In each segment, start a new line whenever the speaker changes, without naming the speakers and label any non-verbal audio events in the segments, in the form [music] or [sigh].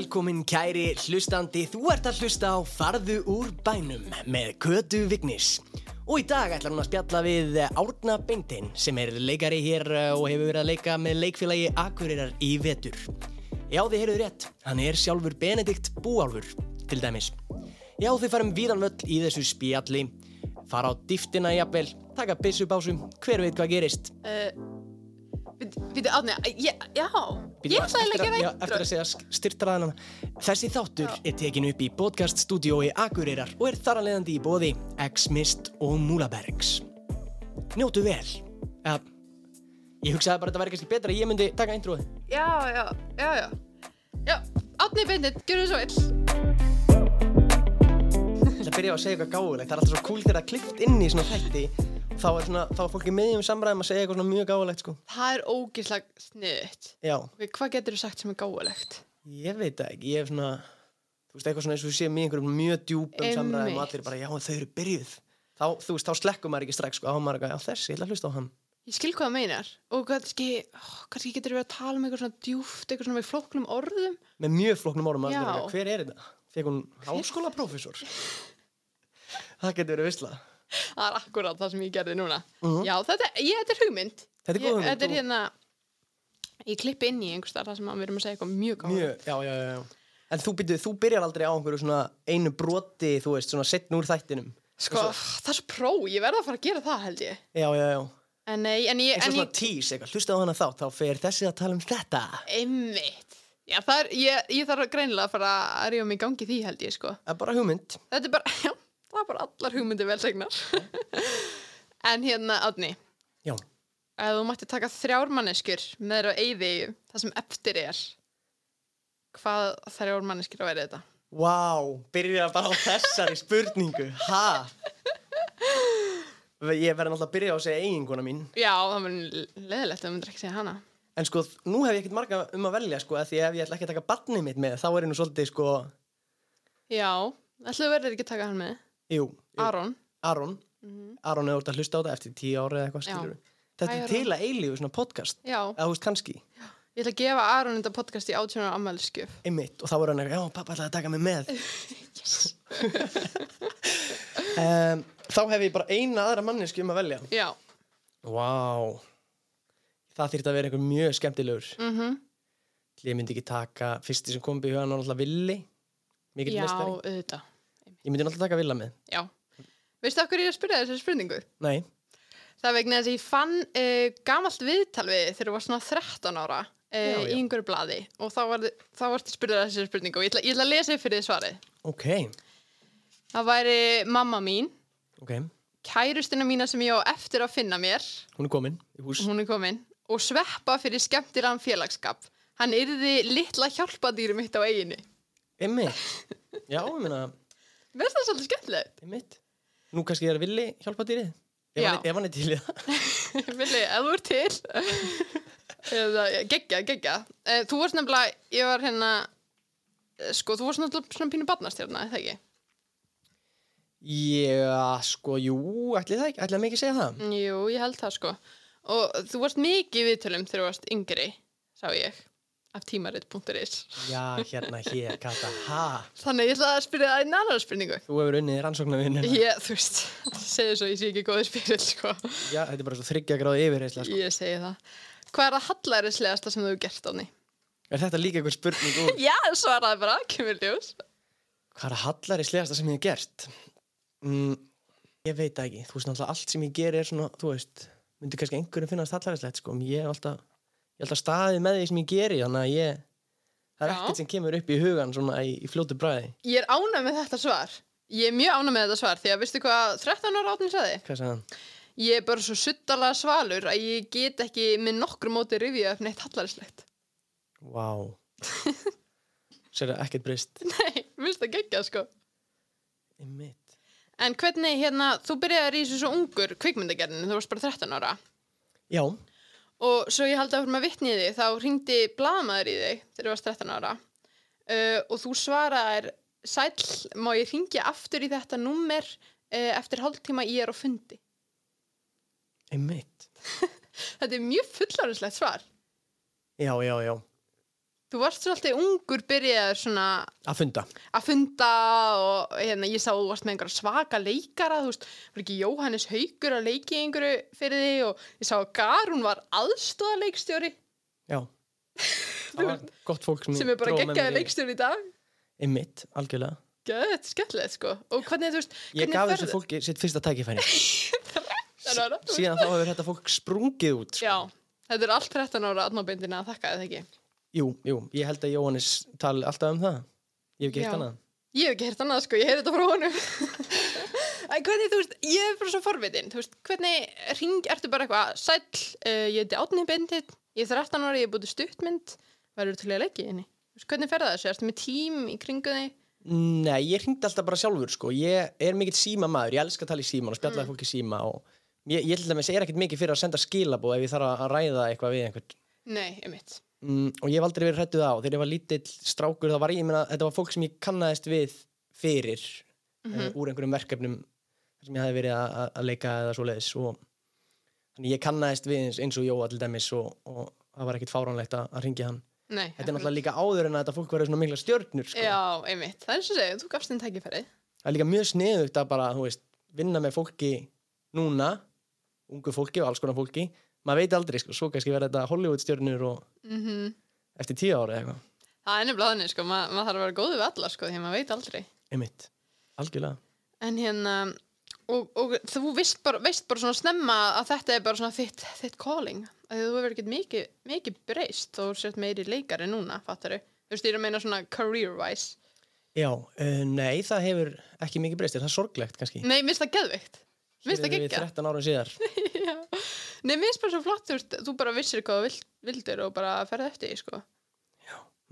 velkomin kæri hlustandi. Þú ert að hlusta á Farðu úr bænum með Kötu Vignis. Og í dag ætlar hún að spjalla við Árna Beintein sem er leikari hér eh, og hefur verið að leika með leikfélagi Akureyrar í vetur. Já, þið heyrðuð rétt. Hann er sjálfur Benedikt Búálfur, til dæmis. Já, þið farum víðan völl í þessu spjalli. Fara á dýftina jafnvel, taka byssubásum, hver veit hvað gerist.
Við, Átni, já, já, ég ætlaði
eftir
að gefa
já, Eftir að segja styrtraðan Þessi þáttur er tekin upp í podcast stúdiói Akureyrar og er þar að leiðandi í bóði X-Mist og Múlabergs. Njótu vel. Ja, Ég hugsaði bara að þetta væri kannski betra að ég myndi taka introði
Já, já, já, já. Já, Átni Bendit, gjör þú svo vel.
Ég ætla að byrja á að segja eitthvað gáðulegt Það er alltaf svo cool þegar það klift inn í svona þætti þá er, svona, þá er fólki meðjum samræðum að segja eitthvað mjög gáðulegt sko.
Það er ógíslega sniðut
Já,
Hvað getur þú sagt sem er gáulegt?
ég veit ekki Ég er svona, þú veist eitthvað svona eins og þú sé mér einhverjum mjög djúpum samræðum og allir bara, já, þau eru byrjuð. Þá, þú veist, þá slekkum maður ekki strax sko, er maður eitthvað, já, þessi, ég ætla að hlusta á hann.
Ég skil hvað það meinar. Og kannski, ó, kannski getur við að tala um eitthvað svona djúft, eitthvað svona með flóknum orðum.
Með mjög flóknum orðum vera, hver er þetta? Fekk hún háskólaprófessor? [laughs] það getur verið vissla
Það er akkurát það sem ég gerði núna.
Mhm.
Já, þetta, ég, þetta er hugmynd.
Þetta er
Ég-
hugmynd,
Þetta er hérna Ég klippi inn í einhvers þar sem við erum að segja eitthvað mjög gáulegt
mjög, já, já, já, já. En þú, byrju, þú byrjar aldrei á einhverju svona einu broti, þú veist, svona setn úr þættinum.
Sko, það er svo pró, ég verða að fara að gera það held ég.
Já, já, já,
En nei, en ég,
eins og svona tís eitthvað, hlusta á hana þá þá fer þessi að tala um þetta.
Einmitt. Já, er, ég, ég þarf greinilega að fara að rífa mig í gangi því held ég sko.
Það er bara hugmynd.
Þetta er bara, [laughs] já, það er bara allar hugmyndir vel segnar En hérna, Átni
já,
Ef þú mætti taka þrjár manneskjur með þér á eyði það sem eftir er Hvað þrjár manneskjur að vera þetta?
wow, byrja bara á þessari spurningu, ha? Ég verði náttúrulega að byrja á að segja eiginkona mín.
Já, það verður leðilegt að þú myndir ekki segja hana.
En sko, nú hef ég ekkert marga um að velja sko, að því ef ég ætla ekki að taka barnið mitt með, þá er ég nú svolítið sko,
Já, ætlaðu verður ekki að taka hann með
jú, jú.
Aron.
Aron, Aron hefur út að hlusta á þetta eftir tíu ára eða eitthvað
Já.
skilur Þetta
Hæ,
er til að eilífu svona podcast,
Já,
eða þú veist kannski,
ég ætla að gefa Aron þetta podcast í átjónar ammæliskjöf
einmitt, og þá voru hann eitthvað, já, pappa ætlaði að taka mig með. [laughs] um, [laughs] þá hef ég bara eina aðra manneski um að velja.
Já,
Vá, það þýrt að vera einhver mjög skemmtilegur.
mhm.
Ég myndi ekki taka, fyrsti sem kom upp í hugan var náttúrulega Villi, mikill
Já,
mestari.
auðvitað
Ég myndi náttúrulega taka Villa með.
Já Veistu hverju ég er að spyrja þessari spurningu?
Nei,
Það vegna þess að ég fann uh, gamalt viðtal við þegar þú var svona 13 ára uh,
Já, já.
í einhverju blaði og þá var, þá varst að spyrja þessari spurningu og ég ætla, ég ætla að lesa upp fyrir því svarið.
ok,
Það væri mamma mín,
ok,
kærustina mína sem ég á eftir að finna mér,
hún er komin í hús.
hún er komin, og sveppa fyrir skemmtilegan félagskap. Hann yrði litla hjálpadýri mitt á eiginu.
Einmitt. Já, ég meina,
Mér finnst það svolítið skemmtilegt.
einmitt. Nú kannski er Villi hjálpa dýrið. Ef
Já.
hann, er- ef hann er til í það. [laughs]
Vili, ef þú ert til [laughs] Eða, geggja, geggja Eh, Þú varst nefnilega, ég var hérna eh, sko, þú varst náttúrulega svona pínu barnastjörna, eða ekki?
Já, sko, jú, ætli það ekki, ætli það mikið að segja það.
Jú, ég held það sko og þú varst mikið í viðtölum þegar þú varst yngri sá ég, af tímarit.is
Já, hérna, hér, kata, ha.
Þannig ég ætla að spyrja það einn annar spurningu
Þú hefur unnið rannsóknarvinnu.
Ég, þú veist, segðu svo ég sé ekki góði spyrir sko
Já, þetta er bara svo þryggja gráði yfirreysla, sko.
Ég segi það Hvað er að hallærislegasta sem þú hefur gert á ný?
Er þetta líka einhver spurning úr? [laughs]
Já, svaraði bara, kemur ljós
Hvað er hallari slegasta sem ég hef gert? Mm, ég veit það ekki. Þú veist, náttúrulega allt sem ég ger er svona, þú veist, myndi kannski einhverjum finnast hallarislegt, sko. Ég er alltaf staðið með því sem ég geri, þannig að ég, það er
Já.
ekkert sem kemur upp í hugan svona í, í fljótu bræði.
Ég er ánæg með þetta svar Ég er mjög ánæg með þetta svar Því að veistu hvað 13 ára átni sagði?
Hvað sagði hann?
Ég er bara svo suttalega svalur að ég get ekki með nokkru móti rifja upp neitt hallarislegt
Vá. [laughs] Sér það ekkert breyst.
Nei, minnst það geggja sko
Einmitt.
En hvernig hérna, þú byrjaði í þessu svo ungur kvikmyndagerðinu, þú varst bara 13 ára
Já,
og svo ég haldi að fyrir með vitni í þig þá ringdi blaðmaður í þig þegar þú varst 13 ára uh, og þú svaraðir sæll, má ég ringja aftur í þetta númer uh, eftir hálftíma ég er á fundi
einmitt. [laughs]
Þetta er mjög fullarislegt svar
Já, já, já.
Þú varst svolítið ungur byrjaður svona
að funda
að funda og hérna, ég sá að þú varst með einhverja svaka leikara, þú veist, var ekki Jóhannes Haugur að leiki í einhverju fyrir því og ég sá að Garún var aðstóðaleikstjóri
já, [laughs] það var gott fólk sem,
sem er bara geggjaði
í-
leikstjóri í dag.
einmitt, algjörlega
Gött, skemmtilegt sko. Og hvernig, þú veist,
ég
hvernig
gaf
ferðu-
þessu fólki sitt fyrsta tækifæri [laughs] síðan þá hefur þetta fólk sprungið út sko.
Já, þetta er allt 13 ára aðnábindina að þakka eða ekki.
Jú, jú, ég held að Jóhannes tali alltaf um það ég hef ekki hitt annað
Ég hef ekki hert annað sko, ég heyri þetta frá honum. [laughs] Æ, hvernig, þú veist, ég er bara svo forvitin, þú veist, hvernig ring, ertu bara eitthvað, sæll, uh, ég heiti Átni Bindit, ég er 13 ára, ég er búið stuttmynd, verður til að leggja henni? Þú hvernig fer það þessu, ertu með tím í kringu þig?
Nei, ég hringdi alltaf bara sjálfur sko. Ég er mikill síma maður, ég elska að tala í síman og spjalla mm. fólki í síma og ég, ég til dæmis er ekkert mikið fyrir að senda skilabóð ef ég þarf að ræða eitthvað við einhvern
Nei, einmitt.
Mm, og ég hef aldrei verið hrættuð á þegar ég var lítill strákur þá var ég, ég meina, þetta var fólk sem ég kannaðist við fyrir mm úr einhverjum verkefnum sem ég hafi verið að, leika eða svo leiðis og þannig ég kannaðist við eins, eins og Jóa til dæmis og, og það var ekkert fáránlegt að, ringja hann.
Nei,
Þetta er náttúrulega líka áður en að þetta fólk verður svona mikla stjörnur sko.
Já, einmitt, það er eins og segja, þú gafst þinn tækifærið.
það er líka mjög sniðugt að bara, þú veist, vinna með fólki núna, ungu fólki og alls konar fólki, maður veit aldrei sko, svo kannski verða þetta Hollywood stjörnur og
Mm
eftir tíu ára eða eitthvað,
Það er nefnilega þannig, sko, Ma, maður þarf að vera góðu við alla, sko, því að maður veit aldrei.
einmitt algjörlega,
En hérna, og, og þú veist bara, veist bara svona snemma að þetta er bara svona þitt, þitt calling. Að þú hefur ekkert mikið, mikið breyst og sért meiri leikari núna, fattar þau? Þú veist, ég er að meina svona career-wise.
já, uh, nei það hefur ekki mikið breyst, það er sorglegt kannski
Nei, minnst það geðveikt. Minnst það geggja.
13 árum síðar [laughs]
Já. Nei, minnst bara svo flott, þú veist, þú bara vissir hvað þú vild, vildir og bara ferði eftir, því, sko.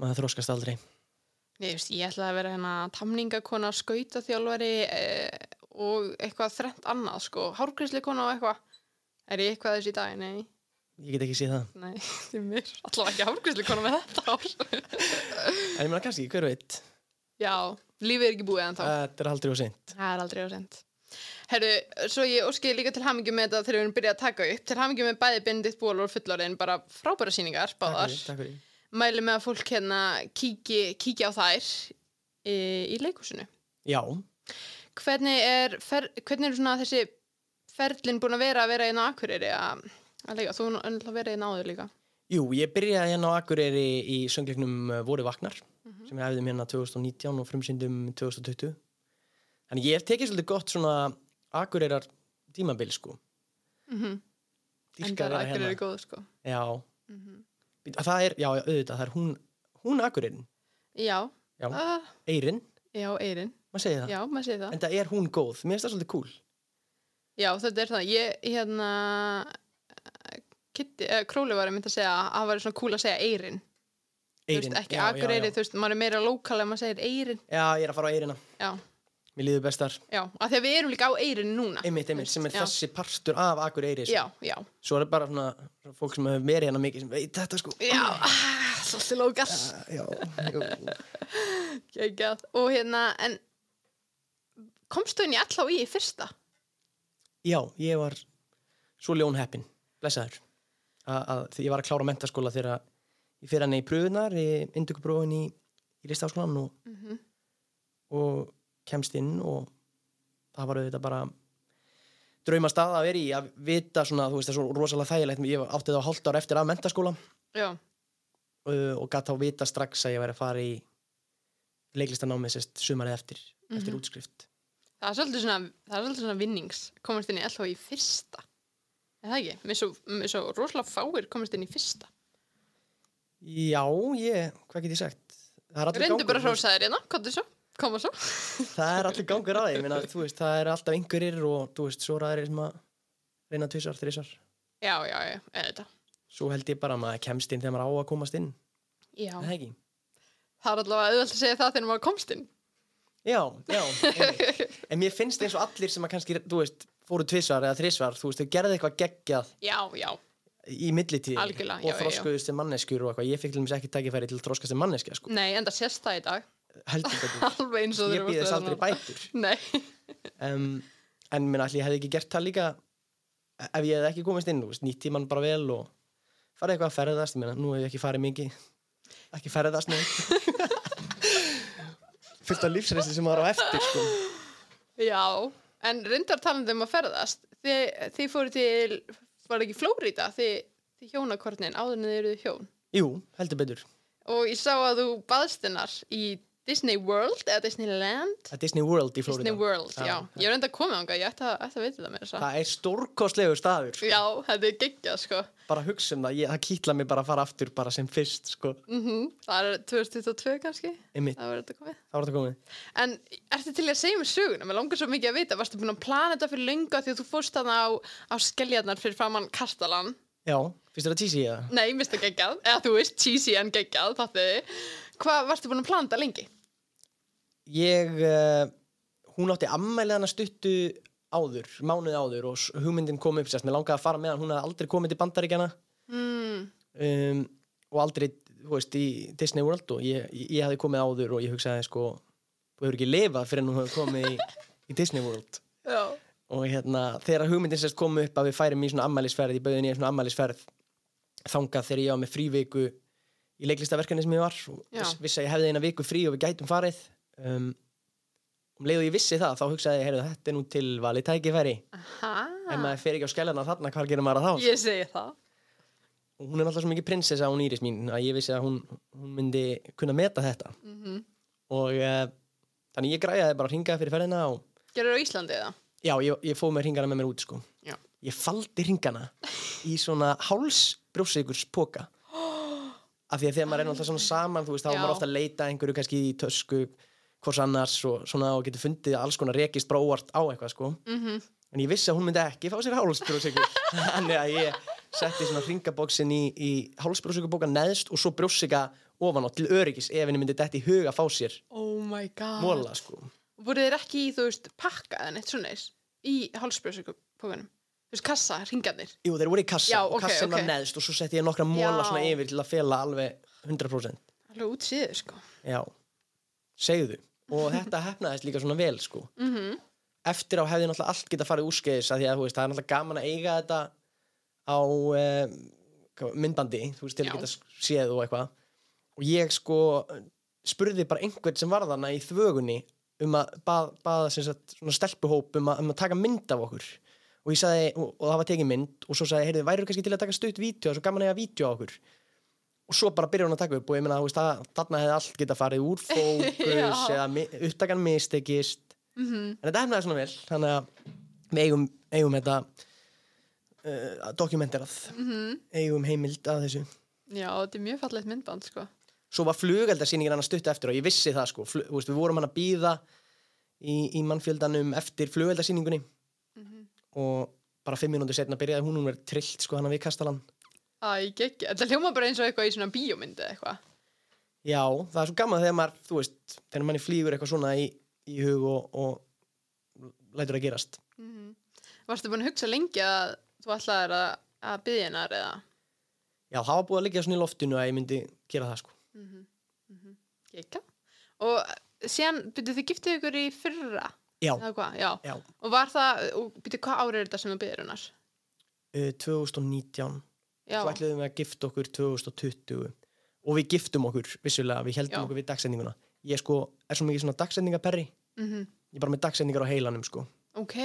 maður þróskast aldrei
Nei, þú veist, ég ætlaði að vera hérna tamningakona, skautaþjálfari eh, og eitthvað þrennt annað, sko. Hárgrísleikona og eitthvað. Er ég eitthvað þess í dag? Nei.
ég get ekki séð það,
Nei, [laughs] því mér allavega ekki hárgrísleikona með þetta ár.
en ég meina kannski, hver veit
Já, lífið er ekki búið en þá.
þetta er aldrei og seint
Það er aldrei á sent. Herru, svo ég óski líka til hamingjum með þetta þegar við erum byrjað að taka upp. Til hamingjum með bæði Benedikt Ból og fullorðin, bara frábæra sýningar,
takk
báðar.
fyrir, takk fyrir
Mæli með að fólk hérna kíki, kíki á þær í, í leikúsinu.
já,
Hvernig er, fer, hvernig er svona þessi ferlinn búin að vera að vera inn á Akureyri að, að leika? Þú er náttúrulega verið inn áður líka.
jú, ég byrjaði hérna á Akureyri í söngleiknum uh, Voru Vaknar sem við hefðum hérna 2019 og frumsyndum 2020 þannig ég hef tekið svolítið gott svona Akureyrar tímabil sko
Mm -hmm. En það
að
er Akureyri góð, sko.
Já,
Mm
Býtu, það er, já, auðvitað, það er hún, hún Akureyrin,
Já,
Já.
Uh,
Eyrin,
já, Eirin.
maður segir það. En það er hún góð, mér finnst það svolítið cool.
Já, þetta er það. Ég, hérna, Kitty, uh, Króli var að mynda að segja að það var svona cool að segja Eirin. Þú veist, ekki
já,
Akureyri,
já, já.
þú veist, maður er meira lokal ef maður segir Eirin.
Já, ég er að fara á Eyrina,
Já,
mér líður bestar.
já, af því að við erum líka á Eirin núna.
Einmitt, einmitt, sem er
Já.
þessi partur af Akureyri. sko.
Já, já.
Svo er það bara svona fólk sem hefur verið hérna mikið sem veit þetta sko.
Já, ah, svolítið lokal.
Já, jú.
Gægjað. Og hérna, en komstu inn í allá í fyrsta?
já, ég var svo ljónheppin, blessaður. A- Að, því ég var að klára mentaskóla þegar ég fyrir hann í pröfunar, í indugubrófin í, í listaháskólan og
Mm
og kemst inn og það var auðvitað bara drauma stað að vera í að vita svona, þú veist, það er svo rosalega þægilegt ég átti það hálft ár eftir af mentaskóla uh, og gæti þá vita strax að ég væri að fara í leiklistanámið sérst sumarið eftir, eftir
Mhm.
útskrift
það er svolítið svona, það er svolítið svona vinnings. Komast inn í allá í fyrsta. Er það ekki? Mér svo, svo rosalega fáir komast inn í fyrsta.
Já, ég, hvað get ég sagt það er
Reyndu bara að
þú veist,
hrósa þér hérna, komdu svo, koma svo.
það er allir gangur að því, þú veist, það er alltaf einhverjir og þú veist, svo er aðrir sem að reyna tvisar, þrisar
Já, já, já, eða
svo held ég bara að maður kemst inn þegar maður á að komast inn
Já.
er það ekki?
Það er allavega auðvelt að segja það þegar maður komst inn.
Já, já, [laughs] en mér finnst eins og allir sem að kannski, þú veist, fóru tvisvar eða þrisvar, þú veist, þau gerði eitthvað geggjað
Já, já,
í millitíð og
já, já.
þróskuðust sem manneskjur og eitthvað, ég fikk til dæmis ekki tækifæri til að þróskast sem manneskja, sko,
nei, en það sést það í dag.
Heldur betur [laughs]
Alveg eins og
ég
þegar
býð þess aldrei bætur. [laughs] Um, en minn allir, ég hefði ekki gert það líka ef ég hefði ekki komist inn, nýtt tíman bara vel og farið eitthvað að ferðast, meina, nú hef ég ekki farið mikið. Ekki ferðast [laughs] fullt af lífsreysi sem var á eftir sko.
Já, en reyndar talandi um að ferðast þið, þið fóru til var ekki Flórida þið, þið hjónakornin áður en þið eruð hjón?
Jú, heldur betur.
Og ég sá að þú baðst hennar í Disney World eða Disneyland
er Disney World í Florida.
Disney World, já,
Já.
ég var reynda að koma ánga ég ætti að, ætti að veit það mér þess
það er stórkostlegur staður sko.
Já, þetta er geggjað sko.
Bara hugsa um það, ég, það kýtla mig bara að fara aftur bara sem fyrst sko.
mm Það er 2022 kannski.
Einmitt,
Það var þetta komið.
Er þetta komið.
En ertu til að segja mér söguna? Mér langar svo mikið að vita. Varstu búin að plana þetta fyrir löngu af Því að þú fórst þarna á, á skelljarnar fyrir framann Kastalan?
Já, finnst tísi í það?
Nei, mista geggjað. Eða þú veist, cheesy en geggjað, Hvað varstu búin að plana þetta lengi?
Ég uh, hún átti ammælið hana stuttu áður, mánuði áður og hugmyndin kom upp sérst, mér langaði að fara með hann, hún hafði aldrei komið til bandaríkjana
Mm,
um, og aldrei, veist, í Disney World og ég, ég, hafði komið áður og ég hugsaði sko, þú hefur ekki lifað fyrir en hún hefur komið í, í Disney World. [laughs]
Já.
Og hérna, þegar hugmyndin sérst kom upp að við færum í svona ammælisferð, ég bauði í svona ammælisferð þangað þegar ég var með fríviku í leiklistaverkefni sem ég var og viss, að ég hefði eina viku frí og við gætum farið um, um leið og ég vissi það, þá hugsaði ég, heyrðu, þetta er nú til valið tækifæri.
Aha,
maður fer ekki á skellana þarna, hvað gerir maður að þá?
ég segi það.
Og hún er náttúrulega svo mikið prinsessa hún Íris mín að ég vissi að hún, hún myndi kunna meta þetta.
Mm
og uh, þannig ég græjaði bara hringaði fyrir ferðina og
Gerður á Íslandi eða?
já, ég, ég fóð með hringana með mér út sko.
Já.
ég faldi hringana í svona hálsbrjóssikurs póka [gasps] af því að þegar maður er náttúrulega svona saman þú veist, þá er maður ofta að leita að einhverju kannski í tösku hvors annars og svona og getur fundið alls konar rekist bara óvart á eitthvað sko.
Mm
en ég vissi að hún myndi ekki fá sér hálsbrjósikur [laughs] þannig að ég setti svona hringaboksin í, í hálsbrjósikurbóka neðst og svo brjósika ofan á til öryggis ef henni myndi dætt í hug að fá sér
Oh my god.
móla sko.
Voru þeir ekki í, þú veist, pakka eða neitt svona eins í hálsbrjósukupókanum? Þú veist, kassa, ringarnir
Jú, þeir voru í kassa.
Já,
og
ok,
kassin var neðst og svo setti ég nokkra móla svona yfir til að fela alveg 100%
Alveg útsýður, sko.
Já, segðu og þetta hefnaðist líka svona vel sko.
Mm
eftir á hefði náttúrulega allt geta farið úrskeiðis að því að þú veist, það er náttúrulega gaman að eiga þetta á um, myndbandi, þú veist, til
Já.
að geta séð og eitthvað. Og ég sko spurði bara einhvern sem var þarna í þvögunni um að bað, baða sagt svona stelpuhóp um að, um að taka mynd af okkur. Og ég sagði, og, og það var tekið mynd og svo sagði, heyrðu, væri kannski til að taka stutt vídeo? Og svo gaman að eiga vídeo á okkur og svo bara byrjar hún að taka upp og ég meina, þarna hefði allt geta farið úr [laughs] fókus eða mi- upptakan mistekist.
-hmm.
en þetta hefnaði svona vel þannig að við eigum, eigum þetta uh, dokumenterað
Mhm.
eigum heimild að þessu.
Já, þetta er mjög fallegt myndband, sko.
Svo var flugeldarsýningin hann að stutta eftir og ég vissi það sko, þú veist, við vorum hann að býða í, í mannfjöldanum eftir flugeldarsýningunni.
Mhm.
og bara fimm mínútur setna byrjaði hún hún verið trillt sko hann við kastalan
Æ, geggi, þetta hljóma bara eins og eitthvað í svona bíómyndi eitthvað.
Já, það er svo gaman þegar maður, þú veist þegar manni flýgur eitthvað svona í, í hug og, og lætur að gerast.
Mm Varstu búin að hugsa lengi að þú ætlaðir að, að byggja hennar eða?
Já, það var búið að liggja svona í loftinu að ég myndi gera það sko.
Mm -hmm. Gekka Og síðan, byrjuð þið giftið ykkur í fyrra?
Já,
já.
Já,
Og var það, byrjuð hvað árið er þetta sem þú byggðir hennar?
uh, 2019
Já,
svo ætluðum við að gifta okkur 2020 og við giftum okkur vissulega, við heldum
Já.
okkur við dagsendinguna ég sko er svo mikið svona dagsendingaperri
mm
ég er bara með dagsendingar á heilanum sko.
Ok.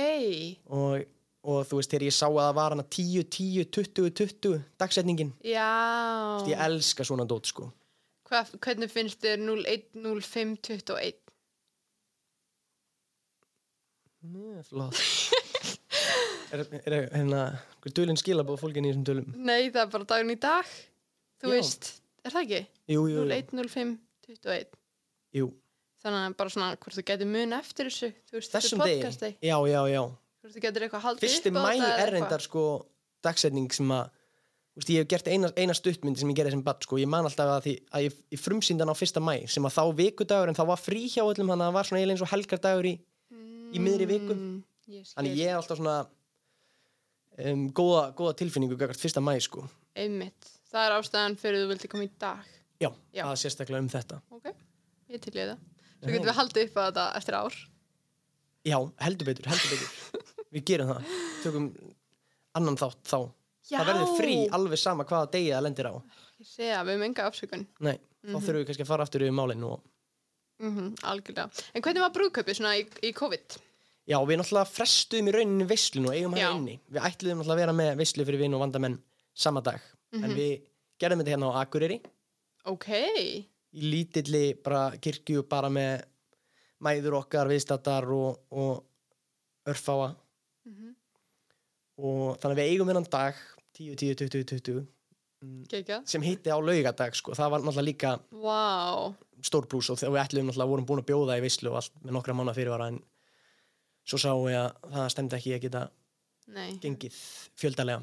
Og, og þú veist, þegar ég sá að það var hana 10, 10, 20, 20 dagsendingin,
Já.
Ég elska svona dót sko.
Hvað, Hvernig finnst þér 01, 05, 21?
Mjög flott [laughs] er, er, er hérna dölinn skilabóð fólkin í þessum dölum
Nei, það er bara daginn í dag Þú
Já.
veist, er það ekki?
jú, jú, jú,
01, 05, 21
jú.
Þannig að bara svona hvort þú getur mun eftir þessu veist,
þessum
er
degi já, já, já
Hvort þú getur eitthvað haldið upp á
mæ
þetta eða
er
eitthvað.
reyndar sko dagsetning sem að veist, ég hef gert eina, eina stuttmyndi sem ég gerði sem badd sko, ég man alltaf að, því, að ég, ég frumsýndan á fyrsta mæ sem að þá vikudagur en þá var frí hjá öllum þannig að það var svona eins og helgardagur í í miðri viku.
Mm,
þannig ég er alltaf svona um, góða, góða tilfinningu gagart fyrsta mæ sko.
Einmitt, það er ástæðan fyrir þú vildi koma í dag.
Já,
Já.
það er sérstaklega um þetta.
Ok, ég til í það Svo getum við haldið upp á þetta eftir ár.
Já, heldur betur, heldur betur. [laughs] Við gerum það, tökum annan þátt þá.
Já.
það verður frí alveg sama hvaða degi það lendir á.
Ég að við höfum enga afsökun.
Nei, þá þurfum við kannski að fara aftur yfir málinn og
Mm algjörlega. En hvernig var brúðkaupið svona í, í COVID?
Já, við náttúrulega frestuðum í rauninni veislun og eigum hann inni. Við ætluðum náttúrulega að vera með veislu fyrir vinn og vandamenn sama dag. En við gerðum þetta hérna á Akureyri
Ok.
í lítilli bara kirkju bara með mæður okkar, viðstattar og, og örfáa
Mm
og þannig að við eigum þennan dag 10, 10, 20, 20 mm, sem hitti á laugadag sko. það var náttúrulega líka
Vá.
stór brús og við ætluðum náttúrulega vorum búin að bjóða í veislu og allt með nokkra mánu fyrirvara en svo sáum við að það stemdi ekki að geta
Nei.
gengið fjöldalega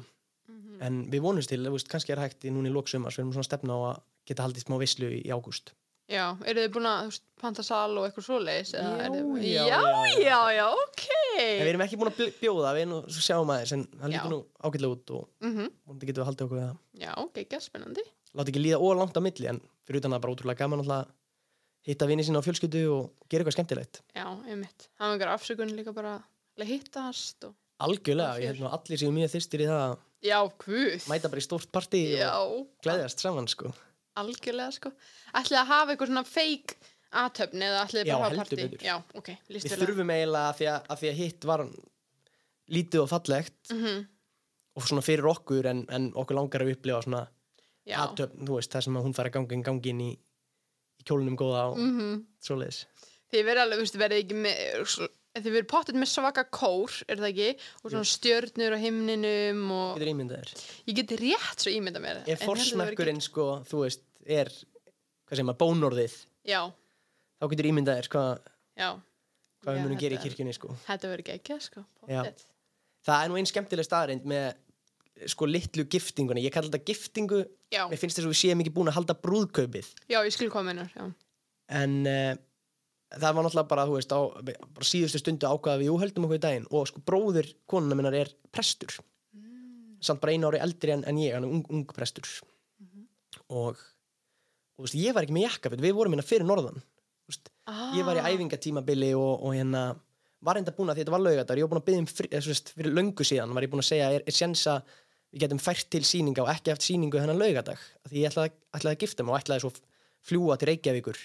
Mhm.
en við vonumst til, veist, kannski er hægt í núna í lóksumars, við erum svona að stefna á að geta haldið smá veislu í, ágúst
Já, eru þið búin að, panta sal og eitthvað svoleiðis? eða
Já,
þið-
já,
já,
já,
já, ok.
en við erum ekki búin að bjóða, við erum svo sjáum aðeins en það lítur nú ágætlega út og
Mm
vonandi getum við haldið okkur við það
Já, gekja, spennandi.
láta ekki líða óa langt á milli en fyrir utan það bara ótrúlega gaman alltaf að hitta vinni sína á fjölskyldu og gera eitthvað skemmtilegt
Já, einmitt. Það var einhver afsökun líka bara að hittast og...
algjörlega, ég held nú allir séu mjög þyrstir í það að
Já, hvud.
mæta bara í stórt partí
Já,
og glæðast saman sko
algjörlega, sko. Ætlið að hafa eitthvað svona fake aðtöfni eða ætlið bara að hafa
betur.
Já, ok, líst
við þurfum eiginlega að því að, að því að hitt var lítið og fallegt
Mm
og svona fyrir okkur en, en okkur langar að upplifa svona aðtöfn, þú veist, það sem að hún fær að ganga inn gangin í, í kjólunum góða og
Mm
svoleiðis
Þið verið alveg, þú veist, verið ekki með, svo- þið verið pottet með svaka kór, er það ekki? Og svona stjörnur á himninum og
getur ímyndað þér
ég geti rétt svo ímynda mér.
ef forsmekkurinn sko, þú veist, er hvað segir maður, bónorðið
Já,
þá getur ímyndað þér hvað, hvað við munum gera í kirkjunni sko.
Þetta verið ekki ekki, sko. Pottet.
það er nú einn skemmtileg staðarind með sko litlu giftingunni, ég kallar þetta giftingu.
Já,
mér finnst þess að við séum ekki búin að halda brúðkaupið.
Já, ég skil hvað meinar, já.
en uh, það var náttúrulega bara, þú veist, á bara síðustu stundu ákvaða við, jú, höldum okkur í daginn og sko bróðir konuna minnar er prestur. Samt bara einu ári eldri en, en ég, hann er ung, ung prestur. Og, og þú veist, ég var ekki með jakkaföt, við vorum hérna fyrir norðan. Veist,
Ah,
ég var í æfingatímabili og, og hérna var enda búin að þetta var laugadar, ég var búin að byggja um fyrir löngu síðan var ég búin að segja er, er við getum fært til síninga og ekki eftir síningu þennan laugadag því ég ætlaði, ætlaði að gifta mig og ætlaði svo fljúa til Reykjavíkur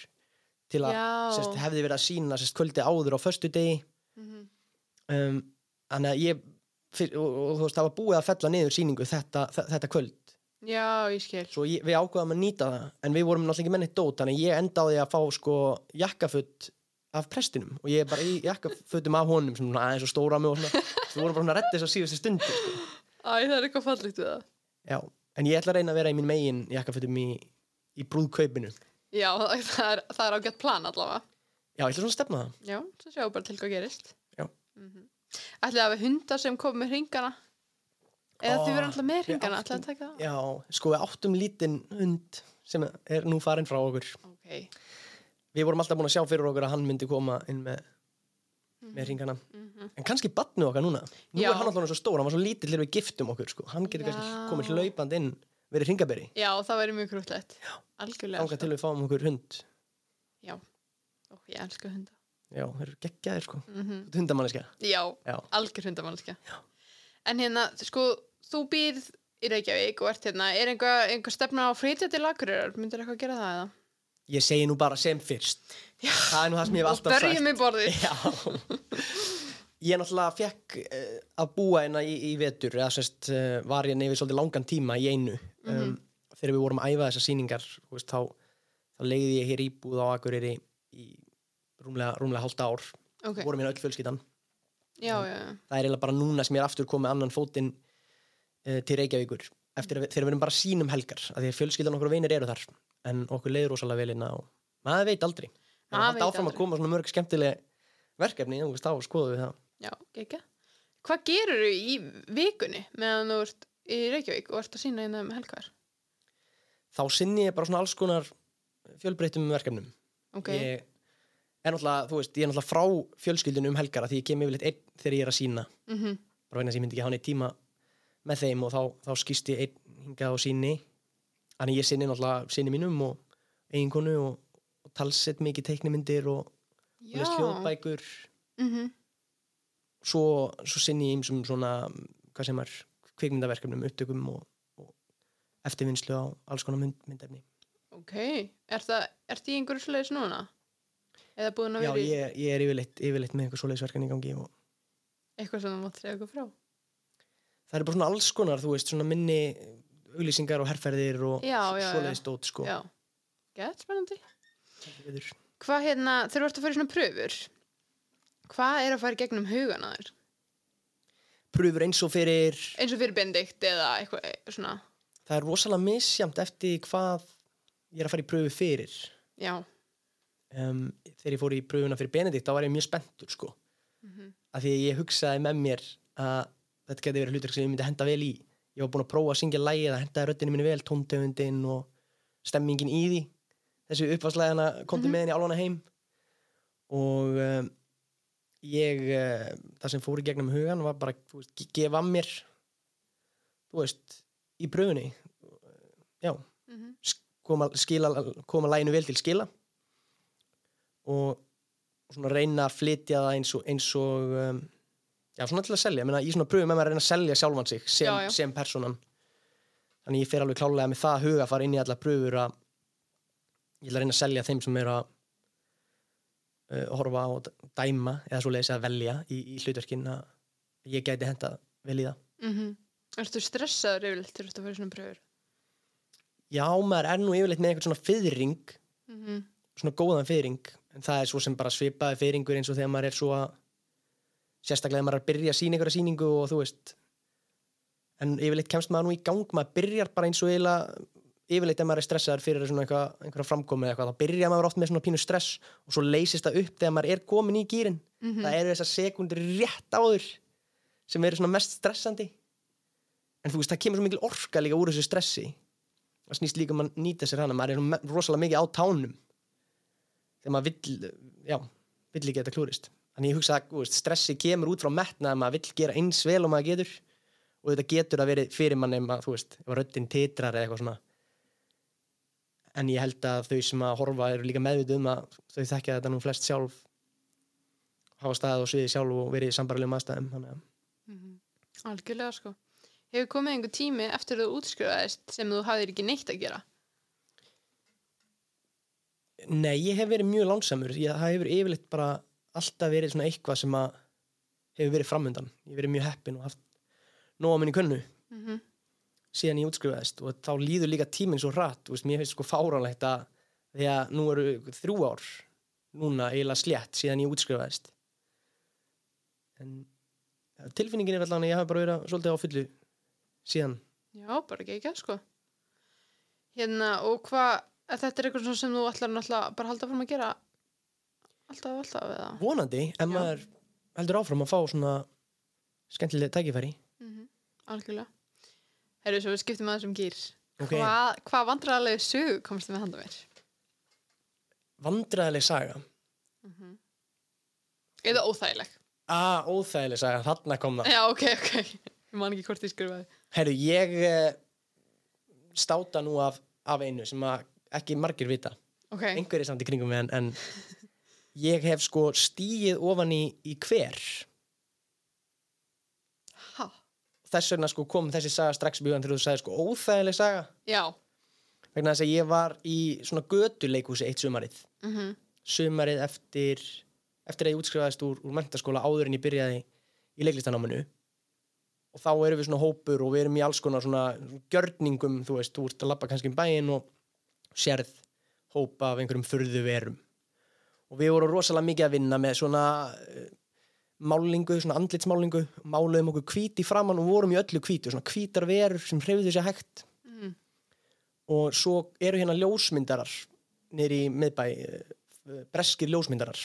til að sérst, hefði verið að sína sérst, kvöldi áður á föstu degi
Mhm.
um, þannig að ég fyr, og, og, þú veist, það var búið að fella niður síningu þetta, þe- þetta kvöld
Já, ég skil.
svo ég, við ákvaðum að nýta það en við vorum náttúrulega ekki menni dót þannig ég endaði að fá sko jakkafutt af prestinum og ég er bara í jakkafuttum af honum sem svona aðeins og stóra mig og svona við vorum bara að redda þess að síðustu stundu sko.
Æ, það er eitthvað fallegt við það.
já, en ég ætla að reyna að vera í mín megin jakkafuttum í, í brúðkaupinu
Já, [laughs] það er, það er ágætt plan allavega.
já, ég ætla svona að stefna það
Já, svo sjáum bara til hvað gerist.
Já.
Mm Ætlið að hafa hundar sem kom með hringana? Eða þið verður alltaf með hringana,
áttum-
að taka það?
já, sko við áttum lítinn hund sem er nú farin frá okkur
Ok.
við vorum alltaf búin að sjá fyrir okkur að hann myndi koma inn með, með ringana
Mhm.
en kannski batnu okkar núna nú
Já.
er hann alltaf svo stór, hann var svo lítill þegar við giftum okkur sko. hann getur kannski komið hlaupand inn verið ringaberi,
Já, það verður mjög. Algjörlega.
ánga til við fáum okkur hund
Já. Ó, ég elska hunda.
já, þeir eru geggjaðir sko
Mm
hundamanniska,
Já,
já,
algjör hundamannskja. En hérna, sko, þú býrð í Reykjavík og ert hérna, er einhver, einhver stefna á flytja til Akureyrar? Myndir eitthvað gera það eða?
Ég segi nú bara sem fyrst.
Já.
það er nú það sem ég hef
Og
alltaf sagt.
berjum í borðið.
Já. [laughs] Ég náttúrulega fekk uh, að búa hérna í, í vetur eða sérst uh, var ég nefnir svolítið langan tíma í einu. Um, þegar við vorum að æfa þessar sýningar þú veist, þá, þá leiði ég hér íbúð á Akureyri í rúmlega, rúmlega hálft ár.
Ok,
vorum hérna öll fjölskyldan.
Já, já, já.
það er eiginlega bara núna sem ég er aftur komið annan fótinn uh, til Reykjavíkur. Eftir að við, þegar við erum bara sínum helgar af því að fjölskyldan okkur og vinir eru þar en okkur leiður rosalega vel hérna og maður veit aldrei. Það
Maður
er áfram að koma svona mörg skemmtileg verkefni veist, þá skoðum við það.
Já, ekki. Hvað gerur þú í vikunni meðan þú ert í Reykjavík og ert að sína hérna um helgar?
þá sinni ég bara svona alls konar fjölbreyttum verkefnum.
Ok,
ég er náttúrulega, þú veist, ég er náttúrulega frá fjölskyldunum um helgar af því ég kem yfirleitt einn þegar ég er að sína
mhm,
bara vegna að ég myndi ekki hafa neitt tíma með þeim og þá, þá skýst ég einn hingað og síni þannig ég sinni náttúrulega sinni mínum og eiginkonu og, og talsett mikið teiknimyndir og, hljóðbækur.
Mhm,
svo, svo sinni ég einsum svona hvað sem er kvikmyndaverkefnum, upptökum og, og eftirvinnslu á alls konar mynd, myndefni.
Ok, er það, ert í einhverju svoleiðis núna?
Já,
vera í
ég, ég er yfirleitt, yfirleitt með einhver svoleiðisverkan í gangi og
eitthvað sem þú mátt segja eitthvað frá?
það er bara svona alls konar, þú veist, svona minni auglýsingar og herrferðir og
Já, já, já.
svoleiðis dót, sko
gett spennandi. Hvað hérna, þegar þú ert að fara í svona pröfur, hvað er að fara í gegnum hugan að þér?
Pröfur eins og fyrir
Eins og fyrir bendikt eða eitthvað svona,
það er rosalega misjamt eftir hvað ég er að fara í pröfu fyrir
já,
um, þegar ég fór í pröfuna fyrir Benedikt þá var ég mjög spenntur sko
Mhm.
af því að ég hugsaði með mér að þetta geti verið hlutur sem ég myndi henda vel í ég var búin að prófa að syngja lægið að henda röddinu minni vel, tóntegundin og stemmingin í því. Þessu uppvarslæðina komdi með henni álana heim. Og um, ég uh, það sem fór í gegnum hugan var bara þú veist, ge- gefa mér þú veist, í pröfunni. Já,
Mhm.
sk- koma, skila, koma læginu vel til skila. Og, og svona reyna að flytja það eins og, eins og um, já, svona til að selja, Meina, í svona pröfum með maður að reyna að selja sjálfan sig sem,
Já, já.
sem personan þannig ég fer alveg klálega með það huga að fara inn í alla pröfur að ég ætla að reyna að selja þeim sem eru að uh, horfa á og dæma eða svo leiðis að velja í, í hlutverkin að ég gæti henda vel í það
mhm. Ertu stressaður yfirleitt þú ert að fara í svona pröfur?
já, maður er nú yfirleitt með einhvern svona fyrring
Mhm.
svona góðan fyrring en það er svo sem bara svipaði fyrringur eins og þegar maður er svo að sérstaklega þegar maður er að byrja að sína einhverja síningu og þú veist en yfirleitt kemst maður nú í gang maður byrjar bara eins og eiginlega yfirleitt ef maður er stressaður fyrir eitthvað, einhverja framkomi eða eitthvað, þá byrjar maður oft með svona pínu stress og svo leysist það upp þegar maður er komin í gýrin
Mhm.
það eru þessar sekundur rétt áður sem eru svona mest stressandi. En þú veist, það kemur svo mikil orka líka úr þessu stressi. Það snýst líka um að nýta sér hana maður er rosalega mikið á tánum. Þegar maður vill já, vill ekki þetta klúrist þannig ég hugsa að stressi kemur út frá metna að maður vill gera eins vel og maður getur og þetta getur að verið fyrir mann ef maður, þú veist, ef röddinn titrar eða eitthvað svona en ég held að þau sem að horfa eru líka meðvituð um að þau þekkja þetta nú flest sjálf hafa staðið á sviði sjálf og verið í sambarlegum aðstæðum þannig að
Mhm. Algjörlega sko. Hefur komið einhver tími eftir þú útskrifaðist sem þú hafðir ekki neitt að gera?
Nei, ég hef verið mjög lánsamur ég, það hefur yfirleitt bara alltaf verið svona eitthvað sem að hefur verið framöndan ég hef verið mjög heppin og haft nóga minni könnu
Mm
síðan ég útskrifaðist og þá líður líka tíminn svo þú veist, mér finnst sko fáránlegt að því að nú eru þrjú ár núna eiginlega slétt síðan ég útskrifaðist. En tilfinningin er allan að ég hafi bara verið svolítið á fullu síðan.
Já, bara ekki ekki sko. Hérna, og hvað, að þetta er eitthvað sem þú ætlar náttúrulega bara að halda fram að gera alltaf, alltaf, eða?
vonandi, ef
Já.
maður heldur áfram að fá svona skemmtilega tækifæri
Mm Algjörlega. Herru, svo við skiptum aðeins um gýr.
Ok.
Hvað, hvað vandræðalegu sögu komst þið með handa mér?
vandræðileg saga
Eða óþægileg.
Ah, óþægileg saga, þarna kom það
Já, ok, ok. Ég man ekki hvort ég skrifaði.
Herru, ég eh, státa nú af, af einu sem að ekki margir vita
Ok,
einhverjir samt í kringum mig en, en ég hef sko stíið ofan í, í hver.
Ha,
þess vegna sko kom þessi saga strax í hugan þegar þú sagði sko óþægileg saga.
Já.
vegna þess að ég var í svona götuleikhúsi eitt sumarið.
Mm
sumarið eftir eftir að ég útskrifaðist úr, úr mentaskóla áður en ég byrjaði í leiklistanáminu og þá erum við svona hópur og við erum í alls konar svona gjörningum, þú veist, þú ert að labba kannski um bæinn og sérð hópa af einhverjum furðu verum og við vorum rosalega mikið að vinna með svona uh, málingu, svona andlitsmálingu máluðum okkur hvíti framann og vorum í öllu hvítu, svona hvítar verur sem hreyfðu sér hægt.
Mm.
og svo eru hérna ljósmyndarar niður í miðbæ eh, breskir ljósmyndarar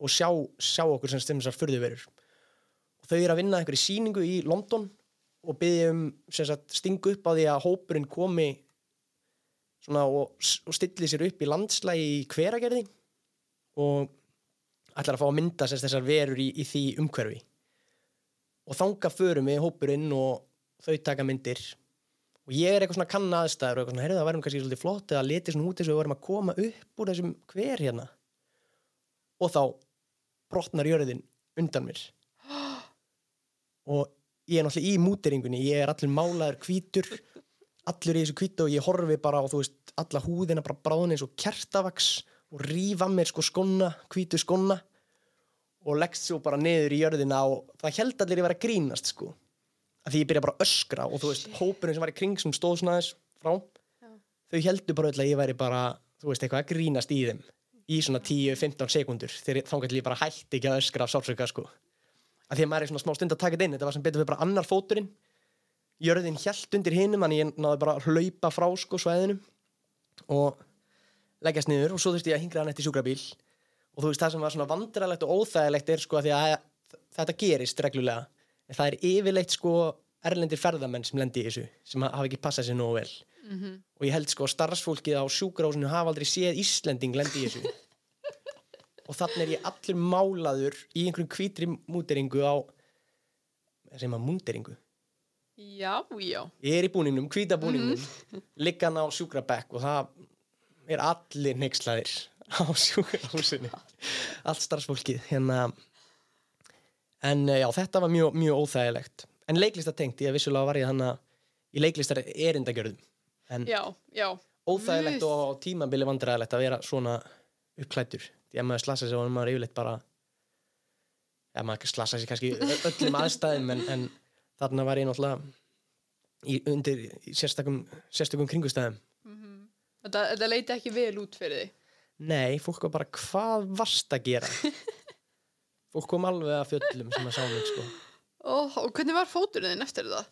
og sjá, sjá okkur sem stemur þessar furðuverur og þau eru að vinna einhverju sýningu í London og um sagt, stingu upp á því að hópurinn komi svona og, og stilli sér upp í landslægi í hveragerði og ætlar að fá að mynda sérst, þessar verur í, í því umhverfi. Og þanga förum við hópurinn og þau taka myndir. Og ég er eitthvað svona kann aðstæður og eitthvað svona, heyrðu það værum kannski svolítið flott eða litið svona út eins og við varum að koma upp úr þessum hver hérna. Og þá brotnar jörðin undan mér. [gasps] Og ég er náttúrulega í múteringunni ég er allir málaður hvítur allur í þessu kvítu og ég horfi bara á, þú veist, alla húðina bara bráðin eins og kertavaks og rífa mér sko skonna, kvítu skonna og leggst svo bara niður í jörðina og það held allir ég vera að grínast sko. Að því ég byrja bara að öskra og þú veist, hópurinn sem var í kring sem stóð svona aðeins frá.
Já.
þau heldur bara öll að ég væri bara þú veist, eitthvað að grínast í þeim í svona 10-15 sekundur þegar þá gæti ég bara hætti ekki að öskra af sársöka sko. Að því að maður er svona smá stund að taka þetta inn þetta var sem betur fyrir bara annar fóturinn. Jörðin hjælt undir hinum en ég náði bara að hlaupa frá sko svæðinu. Og leggjast niður og svo þurfti ég að hingra hann eftir sjúkrabíl. Og þú veist það sem var svona vandræðilegt og óþægilegt er sko að því að þetta gerist reglulega. En það er yfirleitt sko erlendir ferðamenn sem lendi í þessu sem hafa ekki passað sér nógu vel.
Mhm.
og ég held sko að starfsfólkið á sjúkrahúsinu hafa aldrei séð Íslending lendi í þessu. [laughs] Og þannig er ég allur málaður í einhverjum hvítri múteringu á sem að múteringu
Já, já.
ég er í búningnum, hvíta búningnum liggan á sjúkrabekk og það er allir neykslaðir á sjúkrahúsinu. Allt starfsfólkið hérna. En eh, já, þetta var mjög, mjög óþægilegt. En leiklista tengt, ég vissulega var ég hann í leiklistar erindagjörðum. En
Já, já.
óþægilegt
Guð.
og tímabili vandræðilegt að vera svona uppklættur því að maður slasa sig og maður yfirleitt bara ja, maður slasa sig kannski öllum aðstæðum en, en þarna var ég náttúrulega í, undir í sérstakum, sérstakum kringustæðum
Þetta, þetta leiti ekki vel út fyrir þig.
nei, fólk var bara hvað varst að gera? [laughs] Fólk kom alveg að fjöllum sem að sá mig sko.
Ó, og hvernig var fóturinn þinn eftir það?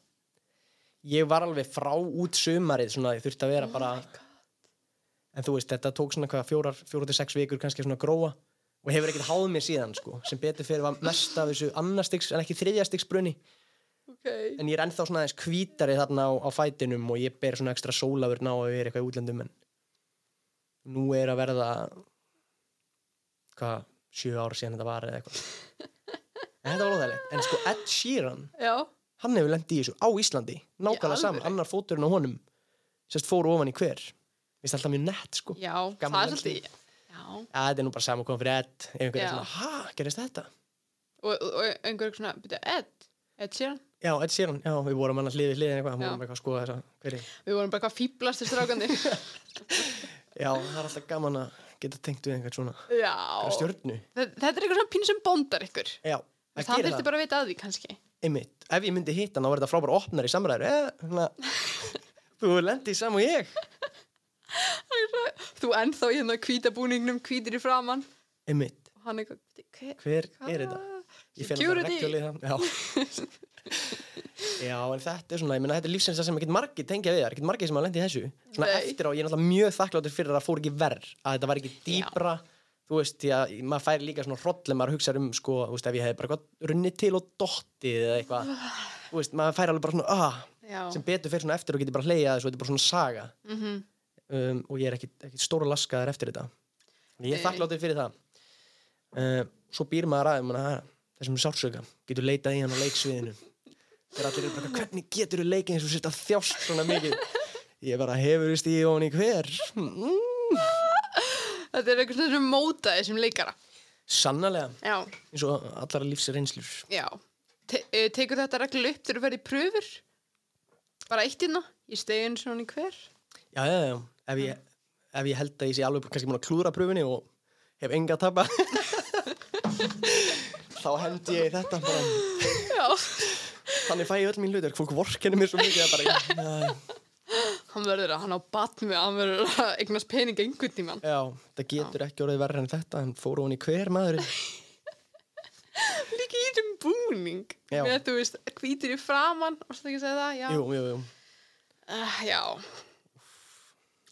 ég var alveg frá út sumarið svona, ég þurfti að vera
Oh
bara en þú veist, þetta tók svona hvað fjórar, fjórar til sex vikur kannski svona gróa. Og hefur ekkert háð mér síðan sko, sem betur fyrir var mest af þessu annarstiks en ekki þriðjastiks brunni
Ok.
en ég er ennþá svona aðeins hvítari þarna á, á fætinum og ég ber svona ekstra sólavörn á að vera eitthvað í útlendum en nú er að verða hvað, sjö ár síðan þetta var eða eitthvað [laughs] en þetta var óþægilegt en sko Ed Sheeran,
Já.
hann hefur lendið í þessu á Íslandi nákvæmlega saman, annar fóturinn á honum sérst fóru ofan í hver Vist alltaf mjög nett sko
Já, það er svolítið.
Þetta er nú bara saman komið fyrir Ed ef einhver er
Já.
svona, ha, gerist þetta?
Og, og, og einhver svona, byrja, Ed, Ed Sheeran.
Já, Ed Sheeran, já, við vorum annars liðið hliðin eitthvað, við vorum eitthvað að skoða þessa hverju.
Við vorum bara eitthvað fýblast til strákanir. [laughs]
Já, það er alltaf gaman að geta tengt við einhvern svona
Já.
stjörnu.
Þetta er eitthvað svona pín sem bóndar ykkur.
Já,
Það,
það gerir
þurfti
það,
bara að vita að því kannski.
einmitt. Ef ég myndi hitta hann, þá verður þetta frábæra opnar í samræður. Hana, [laughs] þú lendi í sam og ég.
Þú ennþá í hérna hvítabúningnum, hvítir í framann.
Einmitt,
hver,
hver er þetta? Ég að reglulið það. Já. [laughs] Já, en þetta er svona, ég meina, þetta er lífsins sem ekkert margir tengja við það, ekkert margir sem hafa lendið þessu. Svona
Nei.
eftir á, ég er náttúrulega mjög þakkláttur fyrir að það fór ekki verð, að þetta var ekki dýpra, þú veist, því að maður færi líka svona hroll ef maður hugsa um, sko, þú veist, ef ég hefði bara runnið til og dottið eða eitthvað, þú veist, maður færi alveg bara svona, ah,
Já.
sem betur fyrir svona eftir og getur bara hleyjað þessu, þetta er bara svona saga
Mm
um, og ég er ekkit, ekkit stóra laskaðar eftir þetta. Ég er þakkláttur fyrir það. Uh, svo býr maður manna, þessum sársöka, getur leitað í hann á leiksviðinu. Þegar allir eru bara, hvernig getur þú leikið eins og sérst að þjást svona mikið? Ég bara hefur í stíði ofan í hver. Mm, [laughs]
Þetta er eitthvað sem mótaði sem leikara.
sannarlega,
Já.
eins og allar lífsreynslur.
Já. Te e, tekur þetta reglulega upp þegar þú ferð í pröfur? Bara eitt hérna? Ég stegi eins og hann í hver?
Já, já, já, ef ég, ef ég held að ég sé alveg kannski múin að klúra pröfunni og hef enga að tapa, [laughs] þá hendi ég í þetta bara.
Já.
Þannig fæ ég öll mín hlutur, fólk vorkenir mér svo mikið að bara, já,
Hann verður að, hann á batmi, hann verður að eignast pening einhvern tíman.
já, það getur ekki orðið verra en þetta, en fóru hún í hver maður. [laughs]
Líka í þessum búning.
Já.
Með, þú veist, hvítir í framann, varstu ekki að segja það? Já.
Jú, jú, jú.
Uh, já.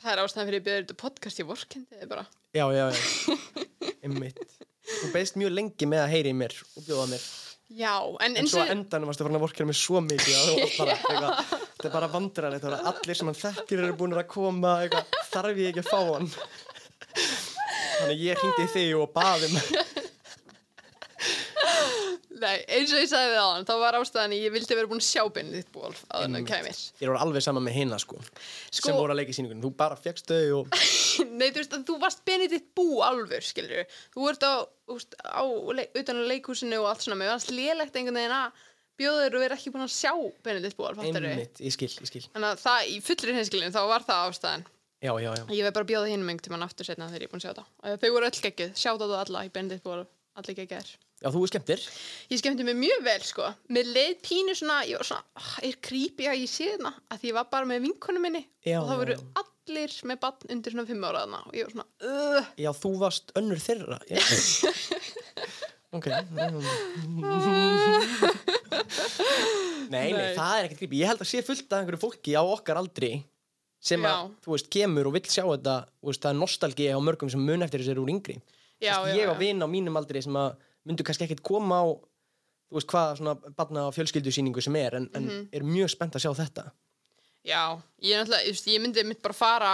Það er ástæðan fyrir að byrja þetta podcast í vorkendi, bara.
Já, já, já, einmitt. Þú beist mjög lengi með að heyri í mér og bjóða mér.
Já, en
En svo að endanum varstu farin að vorkera mér svo mikið [laughs] þetta er bara er allir sem hann þekkir eru búin að koma, eitthvað, þarf ég ekki að fá hann. Þannig ég hringdi í þig og baði um
Nei, eins og ég sagði við á hann, þá var ástæðan ég vildi vera búin að sjá beinni þitt ból þennan
Einmitt.
kæmir.
Ég er alveg sama með hinna, sko,
Sko-
sem voru að leika í síningunum. Þú bara fegst þau og, [laughs]
Nei, þú veist að þú varst beinni þitt bú alvur, skilur Þú ert á, þú veist, á, utan á leikhúsinu og allt svona, mér varst lélegt einhvern veginn að bjóður og vera ekki búin að sjá Benedikt Bóal, fattar við
einmitt, ég skil, ég skil.
Þannig að það í fullri hinskilin þá var það ástæðan.
Já, já, já,
ég veið bara að bjóða hinum einhvern tímann aftur setna þegar ég er búin að sjá þetta. Og þau voru öll geggjuð, sjátt á það alla í Benedikt Bóal allir geggjaðir
já, þú er skemmtir.
Ég skemmti mig mjög vel sko. Mér leið pínu svona, ég var svona "Ah, er creepy að ég sé þarna? Að ég var bara með vinkonu minni
Já,
og
já,
voru allir með bann undir svona fimm ára þarna og ég var svona uh,
já, þú varst önnur þeirra [laughs] ok [laughs] nei, nei, það er ekkert grípi ég held að sé fullt af einhverju fólki á okkar aldri sem að,
Já.
þú veist, kemur og vill sjá þetta þú veist, það er nostalgi á mörgum sem mun eftir þessu eru úr yngri.
Já, já,
ég á
já.
vin á mínum aldri sem að myndu kannski ekkert koma á þú veist hvað svona barna og fjölskyldusýningu sem er en, en
Mhm.
er mjög spennt að sjá þetta
já, ég, veist, ég myndi mitt bara fara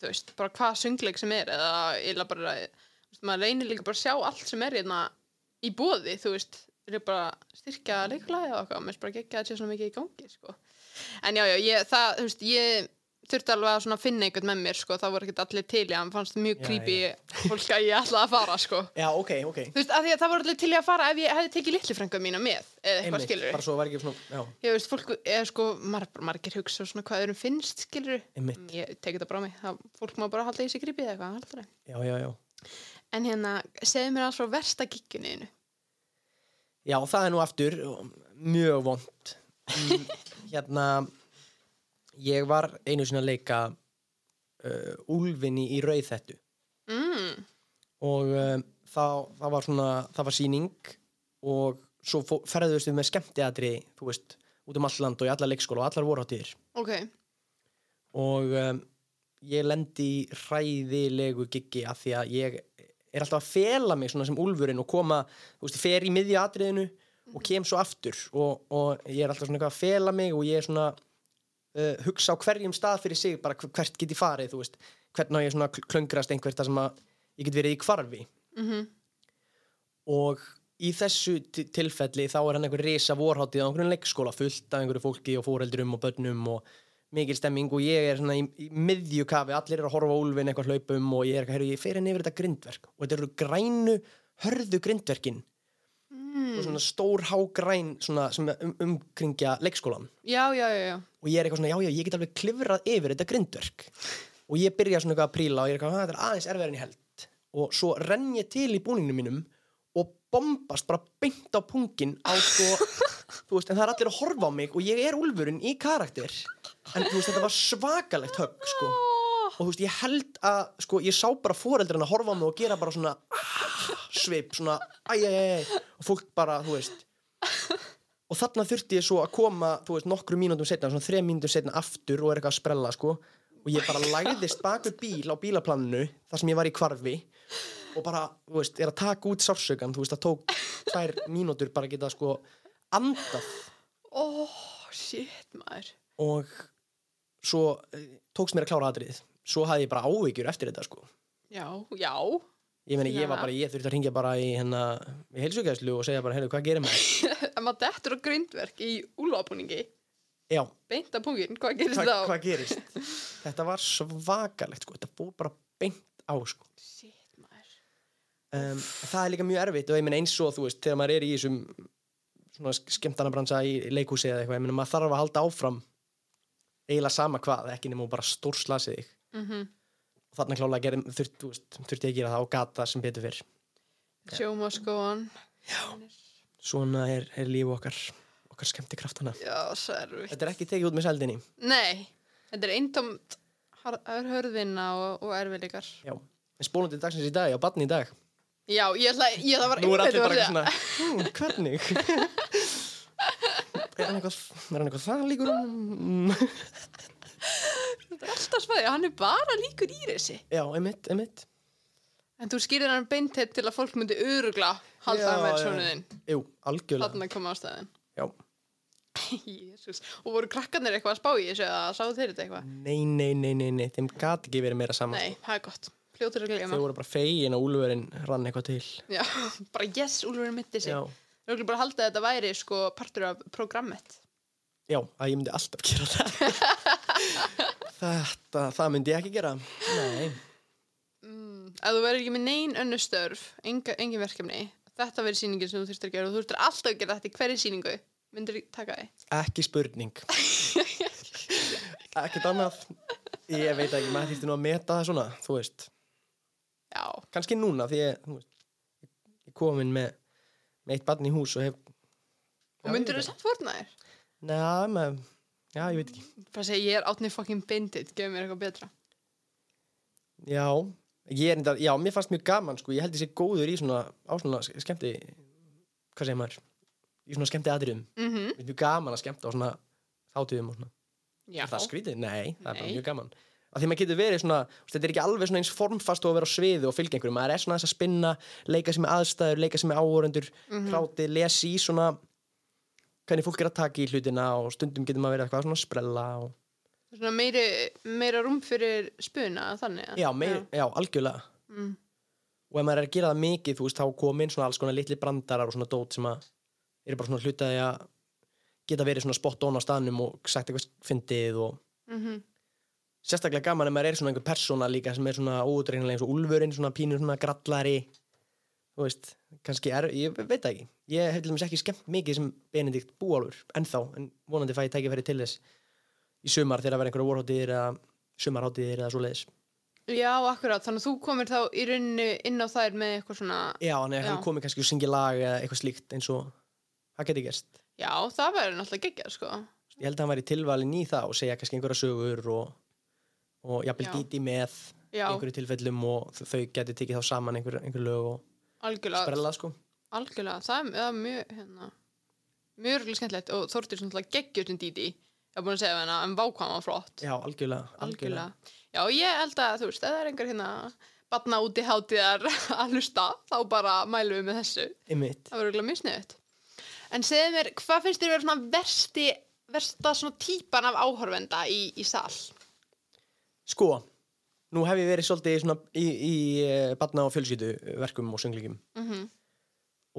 þú veist, bara hvað söngleik sem er eða ég bara, þú veist, maður reynir líka bara að sjá allt sem er hérna í bóði, þú veist er bara styrkja leikulaði og eitthvað, mér finnst bara ekki að það sé svona mikið í gangi, sko en já, já, ég, það, þú veist, ég þurfti alveg að finna einhvern með mér, sko. Það voru ekkert allir til, já, mér fannst mjög creepy [laughs] fólk að ég ætlaði að fara, sko.
Já, ok, ok.
Þú veist, því að það voru allir til í að fara ef ég hefði tekið litlu frænga mína með, eða eitthvað skilur
bara svo var ekki svona,
ég veist, fólk, eða sko, margir, margir hugsa svona hvað öðrum finnst, skilur ég tek þetta bara á mig, það, fólk má bara halda í sig gripið eða eitthvað, það
já, já, já,
en hérna, segðu mér alls frá versta giggjunniðinu
já, það er nú aftur mjög vond hérna ég var einu sinni að leika uh, úlfinni í rauðþettu
mm,
og um, það, það var svona það var sýning og svo fó- ferðuðust við með skemmtiatri þú veist, út um all land og í alla leikskóla og allar vorháttíðir
ok,
og um, ég lendi í hræðilegu giggi af því að ég er alltaf að fela mig svona sem úlfurinn og koma, þú veist, fer í miðju atriðinu og kem svo aftur. Og, og ég er alltaf svona eitthvað að fela mig og ég er svona uh, hugsa á hverjum stað fyrir sig bara hver- hvert get ég farið, þú veist. Hvernig á ég svona kl- klöngrast einhvert þar sem að ég get verið í kvarfi
mhm,
og í þessu ti- tilfelli þá er hann einhver risa vorháttið á einhverjum leikskóla fullt af einhverju fólki og fóreldrum og börnum og mikil stemming og ég er svona í, í miðju kafi, allir eru að horfa á úlfin eitthvað hlaupum og ég er eitthvað, heyrðu, ég fer henni yfir þetta grindverk. Og þetta eru grænu, hörðu grindverkin
mm.
og svona stór hágræn svona, sem um, umkringja leikskólan
já, já, já, já.
Og ég er eitthvað svona, já, já, ég get alveg klifrað yfir þetta grindverk. Og ég byrja svona eitthvað að príla og ég er eitthvað, "Ah, þetta er aðeins en ég held. Og svo renn ég til í búningnum mínum og bombast bara beint á pungin á sko [laughs] þú veist, en það er allir að horfa á mig og ég er úlfurinn í karakter. En þú veist, þetta var svakalegt högg sko og þú veist, ég held að sko, ég sá bara fóreldrarna horfa á mig og gera bara svona ah, svip, svona æj, æj, æj, og fólk bara, þú veist. Og þarna þurfti ég svo að koma þú veist, nokkru mínútum setna, svona þrejum mínútum setna aftur og er eitthvað að sprella, sko. Og ég bara lagðist bak við bíl á bílaplaninu þar sem ég var í kvarfi og bara, þú veist, er að taka út sársökan þú veist, það tók tvær mínútur bara geta, sko, andað.
Ó, shit maður.
Og svo eh, tókst mér að klára aðrið svo hafði ég bara áhyggjur eftir þetta, sko.
Já, já,
ég meina, ég var bara, ég þurfti að ringja bara í hérna, í heilsugæslu og segja bara, heyrðu, hvað gerir maður? [laughs]
en maður dettur á grindverk í úlfabúningi
Já,
beint á pungin, hvað gerist
hvað,
þá?
hvað gerist? [laughs] þetta var svakalegt, sko, þetta fór bara beint á, sko.
Shit maður.
Um, það er líka mjög erfitt og ég meina eins og þú veist, þegar maður er í þessum svona skemmtanabransa í leikhúsi eða eitthvað, ég meina maður þarf að halda áfram eiginlega sama hvað, ekki nema bara stórslasið
mm
og þarna klálega gerði, þurft, veist, þurfti ég að gera það á gata sem betur fyrr.
Show must go on
svona er, er líf okkar okkar skemmti kraftana
já,
þetta er ekki tekið út með seldinni.
Nei, þetta er eintomt hörðvinna og, og erfiðleikar.
já, en spólandi dagsins í dag, já, barni í dag.
Já, ég ætla, ég það var
nú er allir bara svona hm, hvernig? Er [laughs] er hann eitthvað það líkur um
Þetta er alltaf svæði, hann er bara líkur í þessi.
já, emitt, emitt
En þú skýrir hann beintið til að fólk myndi örugla halda hann með
já.
svonuðinn.
jú, algjörlega
Þannig að koma á staðinn.
já, [laughs]
Jésús. Og voru krakkarnir eitthvað að spá í þessu eða sáu þeir þetta eitthvað?
nei, nei, nei, nei, nei þeim gat ekki verið meira saman
Nei, það er gott. Fljótur að
þau
gleyma.
voru bara fegin að úlverinn rann eitthvað til
Já, [laughs] bara yes, Úlfurinn myndi sig. Þau eru bara að halda að þetta væri sko partur af programmet.
já, að ég myndi alltaf gera það [laughs] þetta, það myndi ég ekki gera nei,
Mm, ef þú verður ekki með neyn önnu störf, enga, engin verkefni, þetta verður sýningin sem þú þurftir að gera og þú þurftir alltaf að gera þetta í hverju sýningu. myndir taka því?
Ekki spurning. Ekkert annað. Ég veit ekki, maður þýtti nú að meta það svona, þú veist.
Já,
Kannski núna, því ég, þú veist, ég komin með, með eitt barn í hús og hef...
og myndir þú samt fornaðir?
Nei, með, já, ég veit ekki.
Bara segja, ég er átni fucking bindit, gefur mér eitthvað betra.
Já, ég er enda, já, mér fannst mjög gaman, sko, ég held sé góður í svona, á svona skemmti, hvað segir maður, í svona skemmti atriðum.
Mm
Mér finnst mjög gaman að skemmta á svona þátuðum og svona.
Já,
Er það skrítið? Nei, það er bara
Nei.
mjög gaman. Af því maður getur verið svona, þetta er ekki alveg svona eins formfast að vera á sviði og fylgja einhverjum. Maður er svona þess að spinna, leika sem aðstæður, leika sem með áhórendur,
Mhm.
krátið, lesi í svona hvernig fólk er að taka í hlutina og stundum getur maður verið eitthvað svona sprella og...
svona meiri, meira rúm fyrir spuna, þannig að.
Já, meir, já. algjörlega.
Mm.
Og ef maður er að gera það mikið, þú veist, þá komin svona alls konar litli brandarar og svona dót sem að eru bara svona hlutaði að geta verið svona spot on á staðnum og sagt eitthvað fyndið og
Mm
sérstaklega gaman ef maður er svona einhver persóna líka sem er svona ódreinilega eins og úlfurinn svona pínur svona grallari þú veist, kannski er, ég veit það ekki. Ég hef til dæmis ekki skemmt mikið sem Benedikt búálfur, ennþá, en vonandi fæ ég tækifæri til þess í sumar þegar það verður einhverja vorháttíðir eða sumarháttíðir eða svo leiðis
Já, akkurat, þannig að þú komir þá í rauninni inn á þær með eitthvað svona,
já, ef
Já.
hann komið kannski og syngi lag eða eitthvað slíkt eins og það geti gerst.
Já, það verður náttúrulega geggjað, sko.
ég held að hann væri tilvalin í það og segja kannski einhverja sögur og, og jafnvel díti með
Já,
einhverju tilfellum og þau geti tekið þá saman einhver, einhver lög og
algjörlega,
sprella sko
algjörlega, það er, það mjög, hérna, mjög örgulega skemmtilegt og Þórtir náttúrulega geggjur sem Díti, ég hef búin að segja við hana, en vákvæm var flott.
Já, algjörlega, algjörlega.
Algjörlega. Já, ég held að, þú veist, ef það er einhver hérna batna úti hátíðar [laughs] að hlusta, þá bara mælum við með þessu.
Einmitt.
Það verður mjög sniðut. En segðu mér, hvað finnst þér vera svona versti, versta svona típan af áhorfenda í, í sal?
Sko, nú hef ég verið svolítið svona, í, í eh, barna og fjölskyldu verkum og sönglíkjum
Mm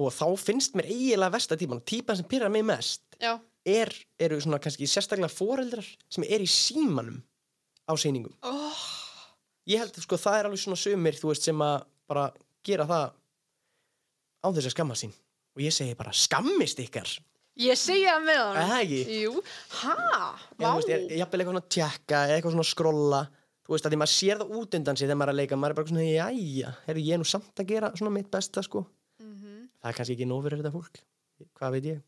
og þá finnst mér eiginlega versta típan típan sem pyrrar mig mest er, eru svona kannski sérstaklega foreldrar sem er í símanum á sýningum.
oh,
Ég held sko það er alveg svona þú veist sem að bara gera það á þess að skamma sín. Og ég segi bara skammist ykkar.
Ég segja það með hann.
það ekki?
Jú, ha,
Ég, jafnvel eitthvað svona tjekka eða eitthvað svona skrolla þú veist að því maður sér það út undan sig þegar maður er að leika maður er bara svona, jæja, herru ég er nú samt að gera svona mitt besta sko.
Mhm.
það er kannski ekki nóg fyrir þetta fólk hvað veit ég.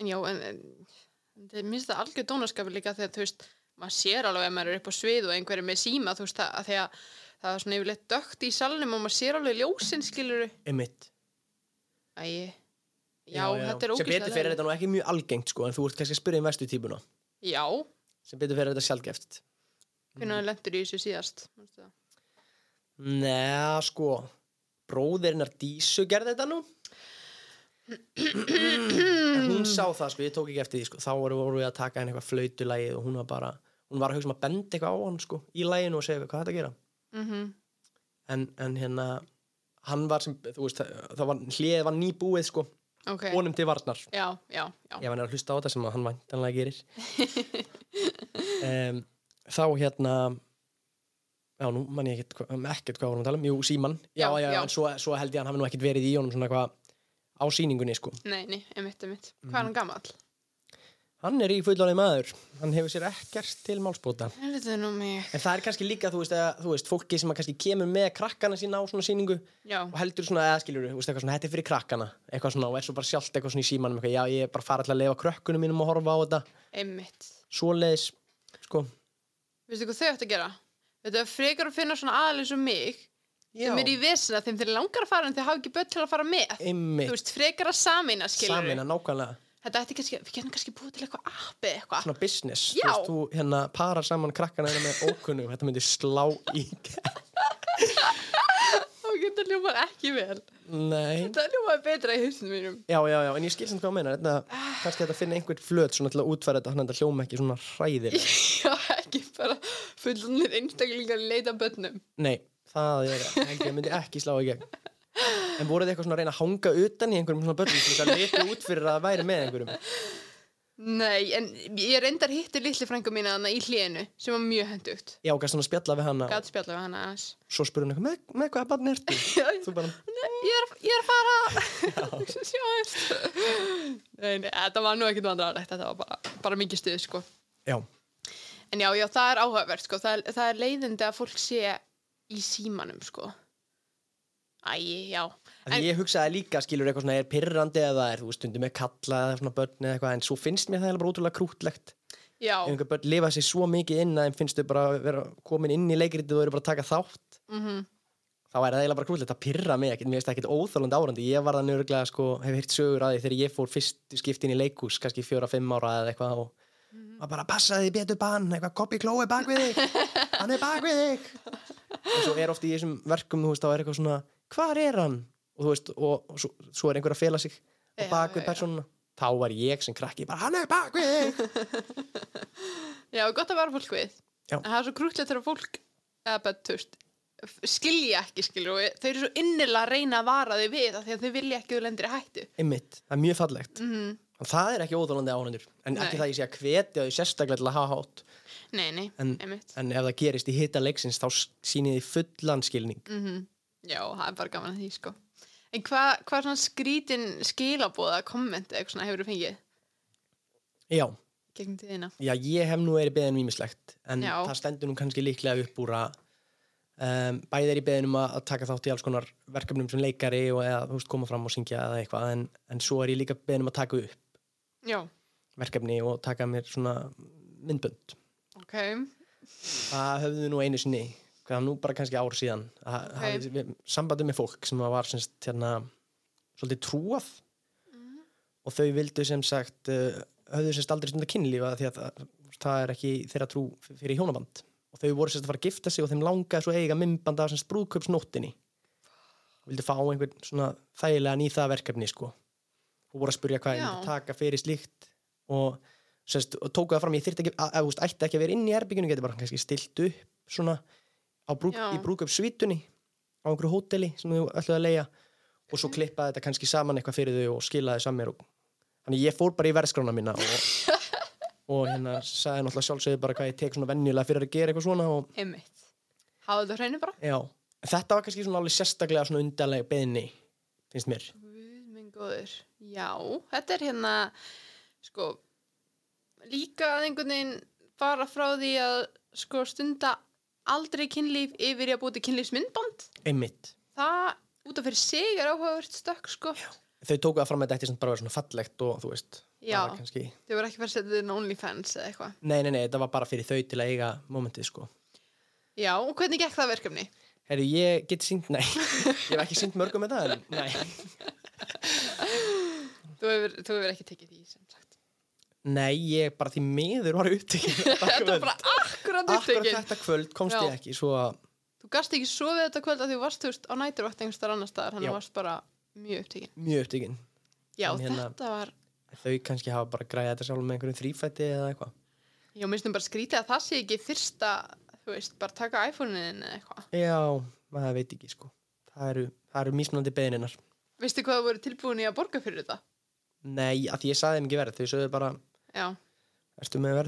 En já, en, en, það minnst það algjör dónaskapi líka þegar, þú veist, maður sér alveg ef maður er upp á svið og einhverju með síma, þú veist, að því að það er svona yfirleitt dögt í salnum og maður sér alveg ljósin, skilur
einmitt.
Æ, já, þetta er
sem betur fyrir þetta nú ekki mjög algengt sko en þú ert kannski að spyrja um vestu típuna.
Já,
sem betur fyrir þetta sjálfgeft
hvernig mm. lendur í þessu síðast?
Nei, sko bróðirinnar Dísu gerði þetta nú hún sá það sko, ég tók ekki eftir því sko þá voru við að taka henni eitthvað flautulægið og hún var bara, hún var að hugsa um að benda eitthvað á hann sko í læginu og segja hvað þetta gera
Mhm.
en, en hérna hann var sem, þú veist, það, var hliðið var nýbúið sko,
Ok,
honum til varnar
já, já, já
ef hann er að hlusta á þetta sem hann væntanlega gerir [laughs] um, þá hérna já, nú man ég ekkert, hva- ekkert hvað vorum að tala um. Jú, síman, já,
Já,
já, en svo, svo held ég að hann hafi nú ekkert verið í honum svona eitthvað á sýningunni sko.
Nei, nei, emitt, emitt Hvað
Mhm.
er hann gamall?
hann er í fullorðið maður, hann hefur sér ekkert til
mig.
En það er kannski líka, þú veist, að, þú veist fólki sem kannski kemur með krakkana sína á svona sýningu
Já,
og heldur svona, eða svona, þetta er fyrir krakkana. Eitthvað svona, og er svo bara sjálft eitthvað svona í símanum eitthvað, já, ég er bara fara til að leifa krökkunum mínum að horfa á þetta,
emitt
svoleiðis sko,
Veistu hvað þau ætti að gera? Þetta er frekar að finna svona aðeins um mig
já,
sem er í vesina þeim þeir langar að fara en þeir hafa ekki börn til að fara með. Þú
einmitt,
veist, frekar að samina, skilur
samina nákvæmlega.
Þetta ætti kannski, við getum kannski búið til eitthvað appi eitthvað.
Svona business,
Já.
þú veist, þú hérna parar saman krakkana þeirra með ókunnum, þetta myndi slá í
Þá [laughs] getur hljómar ekki vel.
Nei,
Þetta hljómar betra í hausnum mínum.
Já, já, já, en ég skil sem hvað meina þetta, kannski þetta finna einhvern flöt svona til að útfæra þetta, að þetta hljóma ekki svona hræðir [laughs]
Já, ekki bara fullunir einstaklingar leita börnum.
Nei, það er, held ég myndi ekki slá í gegn. En voruð þið eitthvað svona að reyna að hanga utan í einhverjum svona börnum til þess að leta út fyrir að það væri með einhverjum
Nei, en ég reyndar hitti litli frængu mína í hlénu sem var mjög hendugt.
Já, gæst hann að spjalla við hana.
Gat spjalla við hana aðeins.
Svo spurði hann eitthvað, með, með hvaða barn ertu? [laughs] Þú? Bara,
Ég er, ég er að fara. Sjáumst [laughs] Nei, nei, þetta var nú ekkert vandrarlegt Þetta var bara, bara mikið stuð, sko.
Já,
En já, já, það er áhugavert, sko. Það er, það er leiðindi að fólk sé í símanum, sko. Æ, já
En, ég hugsaði líka, skilur eitthvað svona, er pirrandi eða er, þú stundum með kalla eða svona börn eða eitthvað, en svo finnst mér það bara ótrúlega krútlegt.
Já,
einhver börn lifa sér svo mikið inn að þeim finnst þau bara vera komin inn í leikritið og eru bara að taka þátt,
mhm
þá er það eiginlega bara krútlegt að pirra mig ekkert, mér finnst það ekkert óþálandi árandi. Ég var það nörglega, sko, hef heyrt sögur að því þegar ég fór fyrst skiptin í leikús, kannski fjóra-fimm ára eða eitthvað og maður bara passaði betur bann, eitthvað koppi klói bak við þig, hann er bak við þig. [laughs] og svo er oft í þessum verkum, þú veist, þá er eitthvað svona, hvar er hann? Og þú veist, og, svo, svo er einhver að fela sig á
Já,
bak
já,
við
já.
persónuna. Þá var ég sem krakki bara, hann er bak við þig. [laughs]
Já, gott að vera fólk við
Já.
En það er svo krútlegt þegar fólk veist skilja ekki, skilur og þau eru svo innilega að reyna að vara þau við því að þau vilja ekki að þú lendir í hættu
Einmitt, það er mjög fallegt.
mm
Og það er ekki óþálandi áhendur. En ekki
Nei.
það ég sé að hvetja þau sérstaklega til að hafa hátt.
Nei, nei,
En,
einmitt
en ef það gerist í hita leiksins, þá sýnið þið fullan skilning.
mm Já, það er bara gaman að því, sko En hvað hva er svona skrítin skilabóða komment eða eitthvað svona hefur þú fengið
Já,
gegnum tíðina?
já, ég hef nú verið beðin mýmislegt. En
Já.
það stendur nú kannski líklega upp úr að um, bæði er í beðin um að, taka þátt í alls konar verkefnum sem leikari og eða, þú veist, koma fram og syngja eða eitthvað. En, en svo er ég líka beðin um að taka upp
Já,
verkefni og taka mér svona myndbönd.
ok
Það höfðu nú einu sinni, hvað nú bara kannski ár síðan, að
Ok.
hafði við- sambandi með fólk sem var semst hérna svolítið trúað. Og þau vildu sem sagt uh, höfðu semst aldrei stundar kynlífa því að það, það er ekki þeirra trú fyrir hjónaband. Og þau voru semst að fara að gifta sig og þeim langaði svo eiga myndband af semst brúðkaupsnóttinni. Og vildu fá einhvern svona þægilegan í það verkefni sko. Og voru að spurja hvað myndi taka fyrir slíkt. Og semst tóku það fram ég þyrfti ekki að, að, að, ætti ekki að vera inn í herbygginu geti bara kannski stilt upp svona brúk, í brúðkaupsvitunni á einhverju hóteli sem þau ætluðu að leia og svo klippaði þetta kannski saman eitthvað fyrir þau og skilaði saman og þannig ég fór bara í verðskrána mína og, [laughs] og hérna sagði náttúrulega sjálfsögðu bara hvað ég tek svona venjulega fyrir að gera eitthvað svona og
Einmitt Háðu þetta hreinu bara?
já, þetta var kannski svona alveg sérstaklega svona undarlega beðni finnst mér
Guð minn góður. Já, þetta er hérna, sko, líka að einhvern veginn fara frá því að sko stunda aldrei kynlíf yfir í að búið til kynlífsmyndband.
einmitt
Það út af fyrir sig er áhugavert stökk, sko.
þau tóku það fram að þetta ætti samt bara að vera svona fallegt og þú veist
Já.
var kannski,
Þau voru ekki verið að setja þetta inn OnlyFans eða eitthvað.
nei nei nei þetta var bara fyrir þau til að eiga momentið sko
Já, og hvernig gekk það verkefni?
Herru, ég get sínt, nei, [laughs] ég hef ekki sínt mörgum með það, en nei.
Þú hefur, þú hefur ekki tekið því, sem.
Nei, ég bara því miður var upptekinn. [laughs]
Þetta var bara akkurat
Akkurat
upptekinn.
þetta kvöld komst
Já.
ég ekki, svo að,
Þú gast ekki sofið þetta kvöld að þú varst, þú veist, á næturvakt einhvers þar annar staðar, hann
Já.
varst bara mjög upptekinn.
mjög upptekinn.
Já,
hérna-
þetta var,
Þau kannski hafa bara græðið þetta sjálf með einhverjum þrýfætti eða eitthvað.
já, finnst bara skrítið að það sé ekki fyrsta, þú veist, bara taka iPhone-in eða eitthvað.
Já, maður veit ekki, sko. Það eru, eru mismunandi beðininar.
Veistu hvað þú voru tilbúin í að borga fyrir þetta?
Nei, að því ég saði þeim ekki verð, þau sögðu bara,
Já.
ertu með.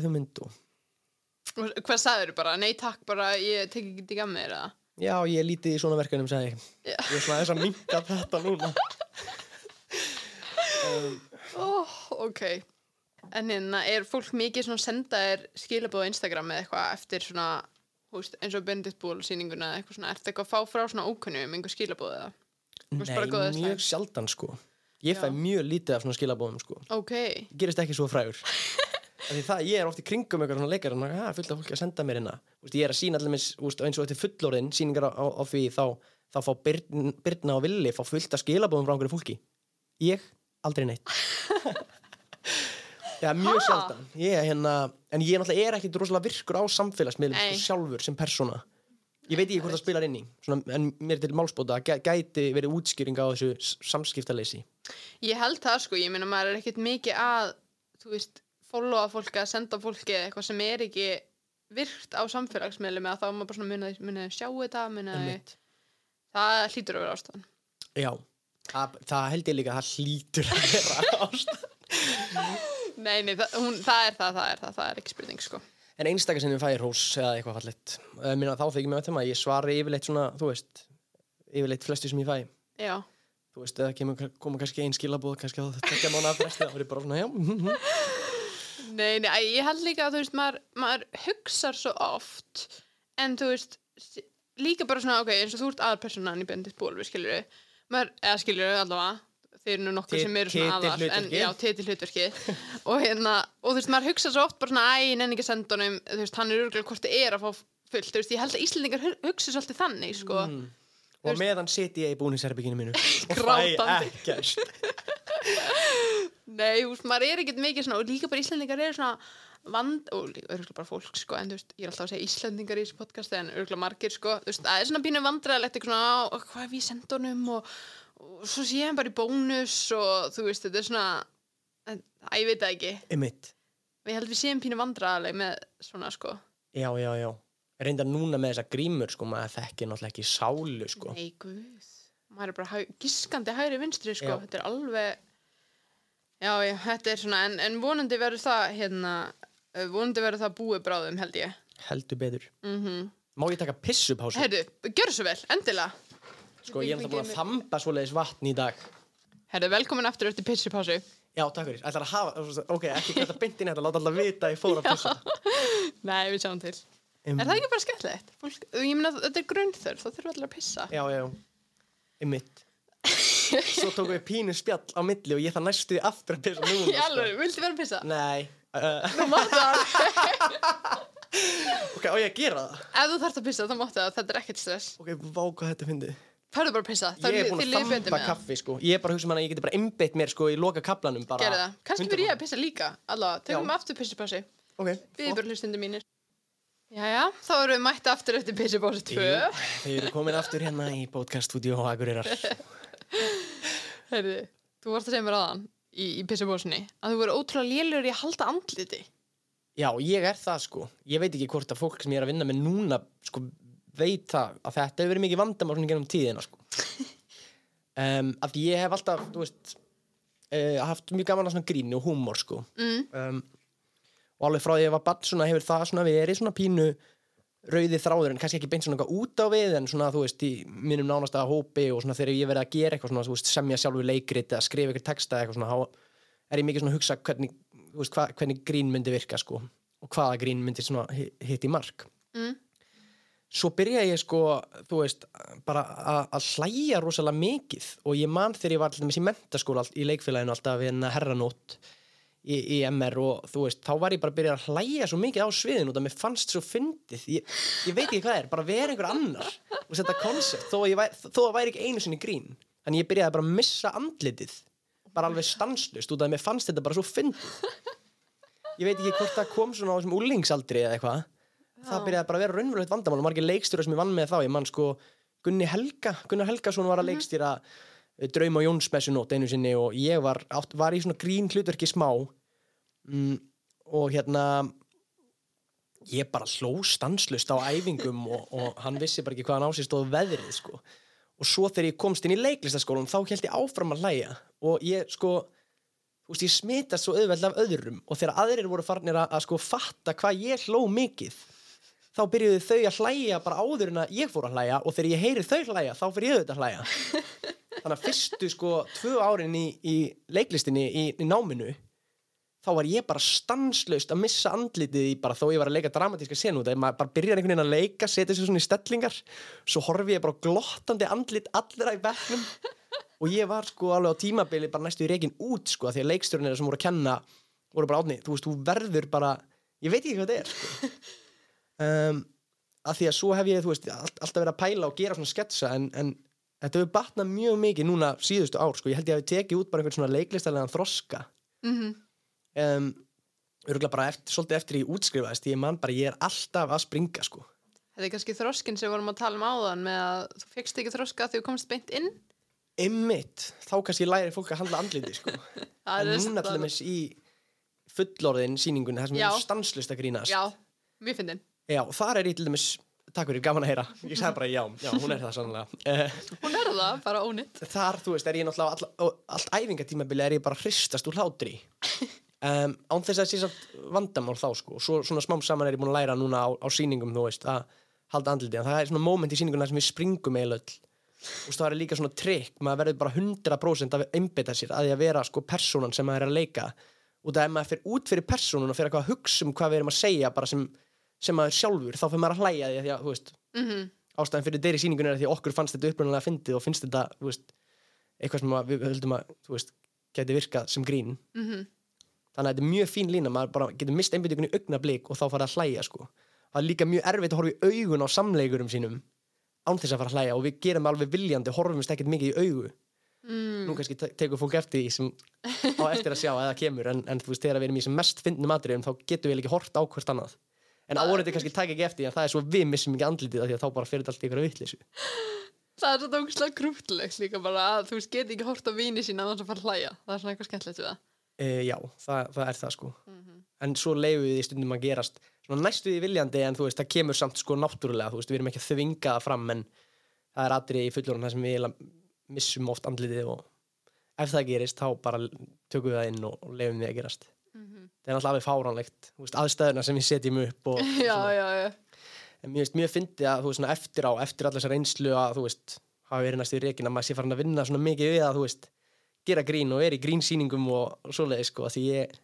Og
Hvað sagður bara? Nei takk, bara ég tek ekki til gammir eða?
Já, ég lítið í svona verkefnum, sagði ég.
Já.
Ég er svona þess að minka þetta núna. [laughs] um,
Ó, ok. En hérna, er fólk mikið svona senda þér skilabóð á Instagram eða eitthvað eftir svona, þú veist, eins og Bendit Ból sýninguna eða eitthvað svona, ertu eitthvað að fá frá svona ókunnum einhver skilabóð eða?
Nei, mjög sjaldan sko Ég fæ
Já.
mjög lítið af svona skilabóðum sko.
Ok,
gerist ekki svo frægur. [laughs] Það, ég er oft í kringum eitthvað svona leikar og það er fullt af fólki að senda mér hérna. Ég er að sína allir eins, og þetta fullorðin sýningar á, á, á því þá, þá fá Birn, Birna og Villi fá fullt af skilabóðum frá einhverju fólki. Ég, aldrei neitt. [laughs] Já, mjög sjaldan. Ég, er hérna, En ég náttúrulega er ekkit rosalega virkur á samfélagsmiðlum sko, sjálfur sem persóna Ég veit ekki hvort það spilar inn í svona, En mér til málspóta gæ, gæti verið útskýring á þessu samskiptaleysi
ég held það sko, ég meina maður er ekkert mikið að, þú veist, followa fólki að senda fólki eitthvað sem er ekki virkt á samfélagsmiðlum eða þá er maður bara svona munið, munið sjá þetta, munið,
Einmitt.
það hlýtur að vera ástæðan.
Já, það, það held ég líka að það hlýtur að vera ást [laughs]
Nei, nei, það, hún, það er það, það er það, það er ekki spurning, sko.
En einstakar sem við fæði hrós eða eitthvað fallet Minna þá þykir mér að ég svari yfirleitt svona, þú veist Yfirleitt flestu sem ég fæ.
Já,
Þú veist, eða kemur, koma kannski ein skilabúð kannski á þetta mánu að fresti Það er bara svona, já, [laughs]
nei, nei, ég held líka að, þú veist, maður, maður hugsar svo oft, en þú veist, líka bara svona, ok, eins og þú ert aðalpersonan í bendit skilur við, maður, eða skilur við allavega, þeir eru nú nokkur sem eru svona aðal, en já, titil hlutverki, [laughs] og hérna, og þú veist, maður hugsa svo oft bara svona, æ, ég nenni ekki honum, þú veist, hann er örgulega hvort þið er að fá fullt, þú veist, ég held að Íslendingar hu- hugsi svolítið þannig, sko,
Mm. Og meðan siti ég í búnisherbygginu mínu [laughs] Og fæ ekkert. [laughs]
Nei, þú veist, maður er ekkert mikið svona og líka bara Íslandingar eru svona vand og örgulega bara fólk, sko, en þú veist, ég er alltaf að segja Íslandingar í þessu podcasti en örgulega margir, sko, þú veist, það er svona ég svo sé hann bara í bónus og þú veist, þetta er svona, að, ég veit það ekki,
Einmitt
við heldum við séum pínu vandræðileg með svona, sko,
Já, já, já Reyndar núna með þessa grímur, sko Maður þekkir náttúrulega ekki sálu, sko
nei, guð, maður er bara hæ, giskandi hægri vinstri, sko,
Já.
þetta er alveg, já, já, þetta er svona, en, en vonandi verður það, hérna, eh, vonandi verður það búið bráðum, held ég.
Heldur betur
Mhm.
Má ég taka pissupásu?
Herru, gjör svo vel, endilega.
Sko, ég er náttúrulega búin að þamba svoleiðis vatn í dag
Herru, velkomin aftur eftir pissupásu.
Já, takk fyrir Ætlar að hafa, ok, ekki þetta beintin þetta Láta alltaf vita að ég fór að pissa
Nei, við sjáum til.
um,
Er það ekki bara skemmtilegt? Fólk, ég meina, þetta er grunnþörf, þá þurfum allir að pissa.
Já, já, einmitt Svo tókum við pínu spjall á milli og ég það næstu því aftur að pissa núna [laughs]
Í alveg, viltu vera að pissa?
Nei uh,
Þú mátt það. [laughs]
Ok, á ég að gera það?
Ef þú þarft að pissa, þá máttu það, þetta er ekkert stress.
Ok, vá hvað þetta fyndi
Færðu bara að pissa,
Ég er að
liðið betur með það.
kaffi, sko Ég er bara að hugsa um hana að ég geti bara einbeitt mér, sko, í loka kaplanum bara
Gerðu það. Kannski fyrir ég að pissa líka, allavega. Tökum aftur pissupásu.
Ok,
Við bara hlustundu mínir. Jæja, þá erum við mætti aftur eftir pissupásu 2.
Jú, Þau eru komin aftur hérna í podcaststudio á Akureyrar [laughs]
Herðu, þú varst að segja mér aðan í, í pissupásunni að þú voru ótrúlega lélur í að halda andliti.
Já, ég er það, sko Ég veit ekki hvort að fólk sem ég er að vinna með núna, sko, veit það að þetta hefur verið mikið vandamál svona gennum tíðina, sko [laughs] um, Að ég hef alltaf, veist uh, haft mjög gaman að svona gríni og húmor, sko
Mm.
um, og alveg frá því að ég var barn svona hefur það svona verið svona pínu rauði þráður en kannski ekki beint svona út á við en svona þú veist í mínum nánasta hópi og svona þegar ég verið að gera eitthvað svona veist semja sjálfur leikrit eða skrifa eitthvað texta eitthvað svona er ég mikið svona að hugsa hvernig, veist, hva, hvernig grín myndi virka sko og hvaða grín myndi hitt í mark
Mm.
Svo byrjaði ég sko þú veist bara að- hlæja rosalega mikið og ég man þegar ég var alltaf í mentaskóla allt- í leikfélaginu alltaf við hennar herranót í, í MR og þú veist, þá var ég bara að byrja að hlæja svo mikið á sviðin og það mér fannst svo fyndið. Ég, ég veit ekki hvað er, bara vera einhver annar og setja koncept, þó, að ég væri- ekki einu sinni grín, þannig ég byrjaði bara að missa andlitið, bara alveg stanslust út af að mér fannst þetta bara svo fyndið. Ég veit ekki hvort það kom svona á þessum úlingsaldri eða eitthvað það byrjaði bara að vera raunverulegt vandamál og margir leikstjóra sem ég vann með þá, ég mann sko Gunni Helga, Gunnar Helgason var að leikstýra eh, Draum og Jónsmessunót einu sinni og ég var, átt, var í svona grín hlutverki smá. Mm, og hérna ég bara hló stanslust á æfingum [laughs] og, og hann vissi bara ekki hvað hann á sér stóð veðrið sko. og svo þegar ég komst inn í leiklistaskólan þá held ég áfram að hlæja og ég sko þú veist, ég smitast svo auðveld af öðrum og þegar aðrir voru farnir að, að sko fatta hvað ég hló mikið þá byrjuðu þau að hlæja bara áður en að ég fór að hlæja og þegar ég heyri þau hlæja þá fyrir ég auðvitað að hlæja [laughs] þannig að fyrstu sko tvö árin í, í leiklistinni í, í náminu þá var ég bara stanslaust að missa andlitið í bara þó ég var að leika dramatíska senu þegar maður bara byrjar einhvern veginn að leika setja sér svona í stellingar svo horfi ég bara glottandi andlit allra í bekknum og ég var sko alveg á tímabili bara næstu í reikin út sko því að leikstjórnir sem voru að kenna voru bara átni, þú veist, þú verður bara ég veit ekki hvað þetta er sko. [laughs] um, af því að svo hef ég þú veist, all, alltaf verið að pæla og gera svona sketsa en, en þetta hefur batnað mjög mikið núna síðustu ár sko, ég held ég að við tekið út bara einhvern svona leiklistarlegan þroska.
Mm
um, örgulega bara eftir, svolítið eftir ég útskrifaðist ég man bara, ég er alltaf að springa sko.
Þetta er kannski þroskin sem við vorum að tala um áðan með að þú fegst ekki þroska þegar þú komst beint inn.
Einmitt, þá kannski læri fólk að handla andliti sko. [laughs]
Það
en núna til
það-
dæmis í fullorðin sýningunni þar sem er stanslust að grínast.
Já, mjög fyndin.
Já, þar er ég til dæmis takk fyrir, gaman að heyra. Ég sagði bara já, já, hún er það sannlega uh,
Hún er það, bara ónitt.
þar, þú veist, er ég náttúrulega all, all, allt æfingatímabili er ég bara hristast úr hlátri. Um, án þess að það sé samt vandamál þá sko, svo svona smám saman er ég búin að læra núna á, á sýningum, þú veist, að halda andliti, en það er svona moment í sýninguna sem við springum eiginlega öll, veist, það er líka svona trikk, maður verður bara 100% að einbeita sér að því að vera sko persónan sem maður er að leika, út af ef maður fyrir út fyrir persónun og fyrir að hugsa um hvað við erum að segja bara sem, sem maður sjálfur, þá fyrir maður að hlæja því að, að þú veist,
Mhm.
ástæðan fyrir þeirri sýningun er að því að okkur fannst þetta upprunalega fyndið og finnst þetta, þú veist, eitthvað sem að við höldum að, þú veist, geti virkað sem grín.
Mhm.
Þannig að þetta er mjög fín lína, maður bara getur mist einbyttingunni í augnablík og þá fara að hlæja, sko. Það er líka mjög erfitt að horfa í augun á samleigurum sínum án þess að fara að hlæja og við gerum alveg viljandi, horfumst ekkert mikið í augu.
Mm.
Nú kannski te- tekur fólk eftir því sem á eftir að sjá eða kemur, en, en þú veist, þegar við erum í sem mest fyndnum atriðum, þá getum við ekki hort á hvert annað. En áreiti kannski taka ekki eftir því, en það er svo við missum ekki andlitið af því að þá bara fyrir allt í ykkur vittleysu.
Það er svona ógustlega krútlegt líka bara að þú veist geti ekki hort á víni sína að það fara að hlæja. Það er svona eitthvað skemmtilegt við það.
E, já, það, það er það sko.
Mhm.
En svo leifum við því stundum að gerast svona næstu því viljandi en þú veist, það kemur samt sko náttúrulega, þú veist, við erum ekki að þvinga fram en það er atrið í fullorinn það sem við missum oft andlitið og ef það gerist þá bara tökum við það inn og, leifum því að gerast.
Mhm.
Það er náttúrulega alveg fáránlegt, aðstæðuna sem við setjum upp og [laughs]
Já, já, já.
En mér finnst mjög fyndið að þú veist, svona eftir á, eftir allar þessar reynslu að þú veist, hafa verið næstu í reikin að maður sé farin að vinna svona mikið við að þú veist, gera grín og er í grínsýningum og, og svoleiðis sko, því ég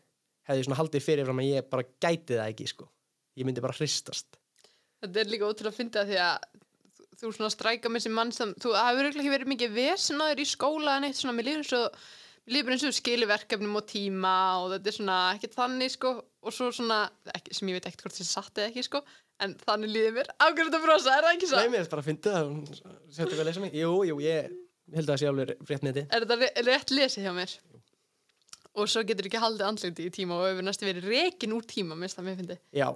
hefði svona haldið fyrir fram að ég bara gæti það ekki sko. Ég myndi bara hristast.
Þetta er líka ótrúlega að finna því að þú- svona stræka með sem mann sem, þú það örugglega ekki verið mikið þér í skóla en eitt svona, mér líður eins og bara eins og skilir verkefnum og tíma og þetta er svona ekkert þannig sko og svo svona, ekki, sem ég veit ekkert hvort það er satt eða ekki sko, en þannig líður mér ákveður þetta brosa, er það ekki
Nei,
svo?
mér er bara að fyndi það, settu ekki að lesa mig. Jú, jú, ég held að það sé alveg með þetta.
Er þetta rétt lesið hjá mér? Og svo getur ekki haldið andliti í tíma og hefur næstu verið rekin úr tíma, minnst það mér fyndi.
Já,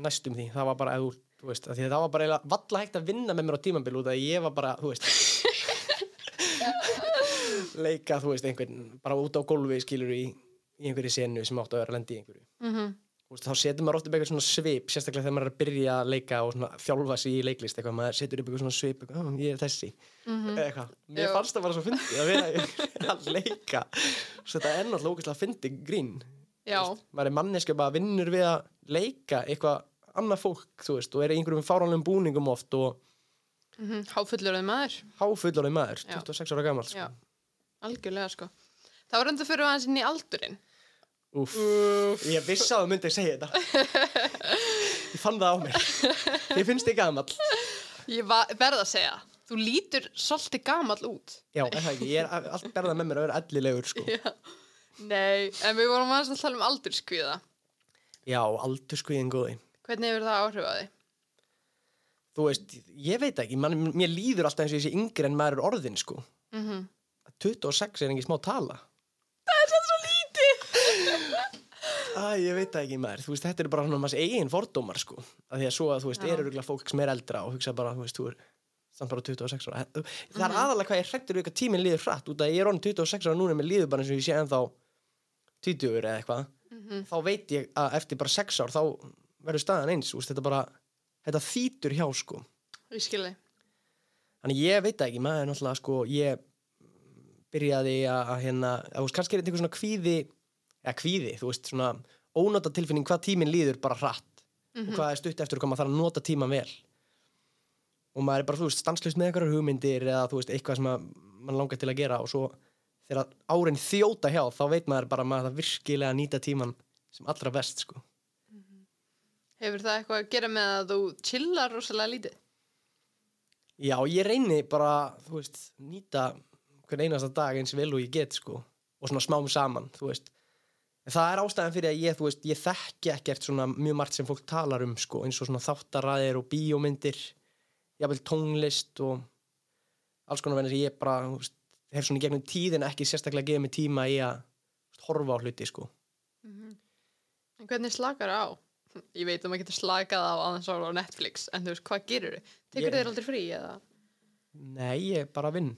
næstum því, það var bara, eða, þú veist, að að það var bara valla hægt að vinna með mér á tímabil út að ég var bara, þú veist, [laughs] leika, þú veist, einhvern, bara út á gólfi, skilur í, í einhverju senu sem áttu að vera að lendi í einhverju.
Mm
Þú veist, þá setur maður ofta upp eitthvað svona svip, sérstaklega þegar maður er að byrja að leika og svona þjálfa sig í leiklist eitthvað, maður setur upp eitthvað svona svip, eitthvað, "Ó, ég er þessi, eða eitthvað. Mér
Já.
fannst það bara svo fyndið að vera [laughs] að leika. Svo þetta er náttúrulega ógeðslega fyndið grín.
Já,
Þú veist, maður er manneska bara vinnur við að leika eitthvað annað fólk, þú veist, og er í einhverjum fáránlegum búningum oft og
mm háfullur að maður.
háfullorðið maður,
Já.
26 ára gammal, sko.
Algjörlega sko. Það var enda fyrir aðeins inn í aldurinn.
Úff, ég vissi að það myndi að segja þetta. ég fann það á mér. Ég finnst þið gammal.
Ég va- verð að segja, þú lítur svolítið gamall út.
Já, er það ekki, ég er allt berðað með mér að vera ellilegur, sko.
Já. Nei, en við vorum aðeins að tala um aldurskviða.
Já, aldurskviðin góði.
Hvernig hefur það áhrif á þig?
Þú veist, ég veit ekki, man, mér líður alltaf eins og ég sé yngri en maður er orðin, sko.
Mm
26 er ekki smá tala.
Það er svo lítið!
Æ, ég veit það ekki maður, þú veist, þetta er bara svona maður eigin fordómar, sko. Að því að svo að, þú veist,
Já.
eru fólk sem er eldra og hugsa bara, þú veist, þú er samt bara 26 ára. Það
Mhm.
er aðalega hvað ég við eitthvað tíminn líður hratt, út að ég er orðin 26 ára núna, mér líður bara eins og ég sé ennþá 20 eða eitthvað.
Mhm.
Þá veit ég að eftir bara 6 ár, þá verður staðan eins, veist, þetta bara, þetta þýtur hjá, sko. Þannig ég veit það ekki, maður er náttúrulega sko, ég byrjaði að, að hérna, þú veist, kannski er þetta einhver svona kvíði, eða kvíði, þú veist, svona ónota tilfinning hvað tíminn líður bara hratt og hvað er stutt eftir og hvað maður þarf að nota tíman vel. Og maður er bara, þú veist, stanslust með einhverjar hugmyndir eða, þú veist, eitthvað sem að mann langar til að gera og svo þegar árin þjóta hjá, þá veit maður bara að maður það virkilega nýta tíman sem allra best, sko.
Hefur það eitthvað að gera með að þú chillar rosalega lítið?
Já, ég reyni bara, þú veist, nýta hvern einasta dag eins vel og ég get, sko, og svona smám saman, þú veist. En það er ástæðan fyrir að ég, þú veist, ég þekki ekkert svona mjög margt sem fólk talar um, sko, eins og svona þáttaræðir og bíómyndir, jafnvel tónlist og alls konar venni sem ég bara, þú veist, hef svona gegnum tíðin ekki sérstaklega gefið mig tíma í að veist, horfa á hluti, sko.
En hvernig slakar á? Ég veit að maður getur slakað á aðeins á Netflix, en þú veist, hvað gerur þau? Tekur
Ég-
þér aldrei frí eða?
Nei, ég bara vinn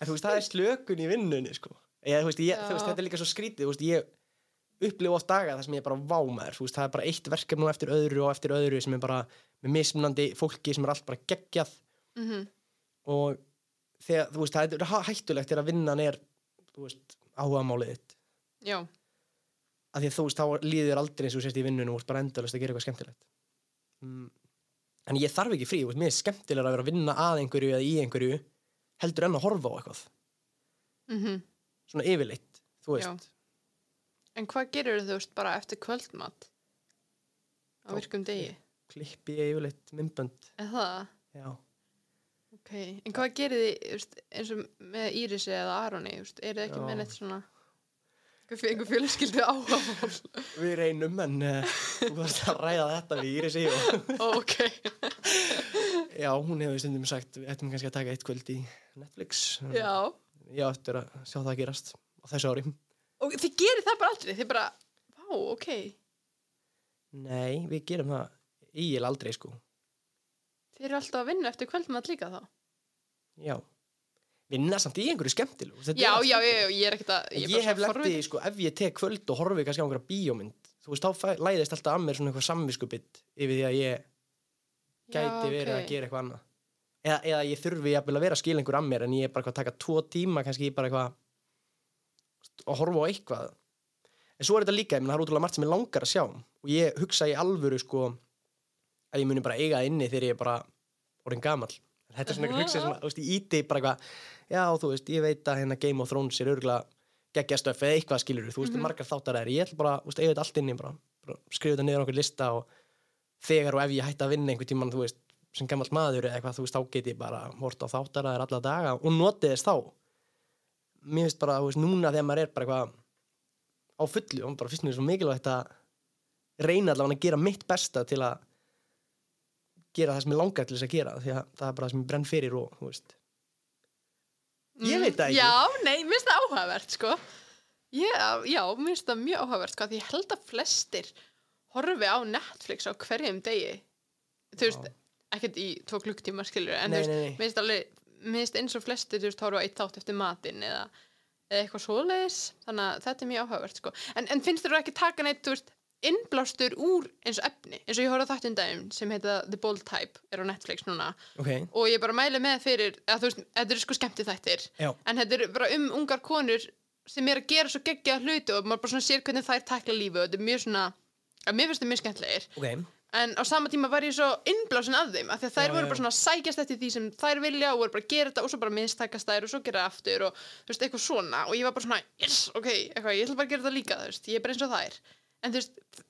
En þú veist, það er slökun í vinnunni sko. ég, þú veist, ég, þú veist. Þetta er líka svo skrítið þú veist, Ég upplifa oft daga þar sem ég bara vá maður þú veist, Það er bara eitt verkefni og eftir öðru og eftir öðru sem er bara með mismunandi fólki sem er allt bara geggjað
Mm
og þegar, þú veist, það er hæ- hættulegt þegar vinnan er þú veist, áhugamálið þitt
Já,
að því að þú veist, þá líður aldrei eins og þú sést í vinnunum og ert bara endalist að gera eitthvað skemmtilegt mm. en ég þarf ekki frí, þú veist, mér er skemmtilega að vera að vinna að einhverju eða í einhverju heldur en að horfa á eitthvað
mm
svona yfirleitt, þú
Já.
veist
En hvað gerir þú veist bara eftir kvöldmat á
Þá-
virkum degi?
klippi ég yfirleitt myndbönd
Er það?
já,
Ok, en hvað gerir þið eins og með Írisi eða Aroni, er þið ekki
Já.
með neitt svona einhver, fjölskyldu áhafál? [laughs]
við reynum en uh, þú varst að ræða þetta við Írisi og [laughs]
ok. [laughs]
já, hún hefur stundum sagt við ættum kannski að taka eitt kvöld í Netflix
Já.
já, eftir að sjá það gerast á þessu ári
Og þið gerir það bara aldrei, þið bara, vá, ok.
nei, við gerum það ígil aldrei sko
Þið eru alltaf að vinna eftir kvöldmat líka þá?
já, vinna samt í einhverju skemmtilegu Þetta
Já,
er
já, já, ég er ekkert að... Er
ég,
bara
hef lendið,
forvitin.
sko, ef ég tek kvöld og horfi kannski á einhverja bíómynd, þú veist, þá læðist alltaf að mér svona eitthvað samviskubitt yfir því að ég gæti verið
ok.
að gera eitthvað annað. Eða, eða ég þurfi að vera að skila einhver að mér en ég er bara að taka tvo tíma kannski bara eitthvað að horfa á eitthvað. En svo er þetta líka, ég menn það er útrúlega margt sem ég langar að sjá og ég hugsa í alvöru, sko, að ég muni bara eiga inni þegar ég er bara orðin gamall. Þetta er svona eitthvað hugsa sem, veist, ég íti bara eitthvað, já, þú veist, ég veit að hérna Game of Thrones er örgulega geggjastöf eða eitthvað skilur þú veist,
Mhm.
margar þáttar er, ég ætla bara, veist, þegar og ef ég hætti að vinna einhvern tímann, þú veist, sem gammal maður eða eitthvað, þú veist, þá get ég bara hort á þáttar að er alla daga og notið þess þá mér finnst bara, þú veist, núna þegar maður er bara eitthvað á fullu og bara finnst mér svo mikilvægt að reyna allavega að gera mitt besta til að gera það sem ég langar til þess að gera því að það er bara það sem ég brenn fyrir og, þú veist, Ég veit það ekki.
Já, nei, mér finnst það áhugavert, sko. Ég, já, mér finnst það mjög áhugavert, sko, því ég held að flestir horfi á Netflix á hverjum degi. Þú veist, ekkert í tvo klukktíma, skilur, en
Nei,
þú veist, finnst alveg, mér finnst eins og flestir, þú veist, horfa á eitt þátt eftir matinn eða, eða eitthvað svoleiðis, þannig að þetta er mjög áhugavert, sko. En, en finnst þér ekki taka neitt, þú veist, innblástur úr eins og efni, eins og ég horfa á þáttundagum sem heita The Bold Type, er á Netflix núna.
Ok,
og ég bara mæli með fyrir að þú veist, þetta eru sko skemmti þættir
já,
en þetta er bara um ungar konur sem er að gera svo geggja hluti og maður bara svona sér hvernig þær takla lífi og þetta er mjög svona að mér finnst þetta mjög skemmtilegir.
Ok.
En á sama tíma var ég svo innblásin af þeim af því að þær
Já,
voru bara svona að sækjast eftir því sem þær vilja og voru bara að gera þetta og svo bara mistakast þær og svo gera aftur og þú veist, eitthvað svona. Og ég var bara svona, yes, ok, eitthvað, ég ætla bara að gera þetta líka, þú veist, ég er bara eins og þær. En þú veist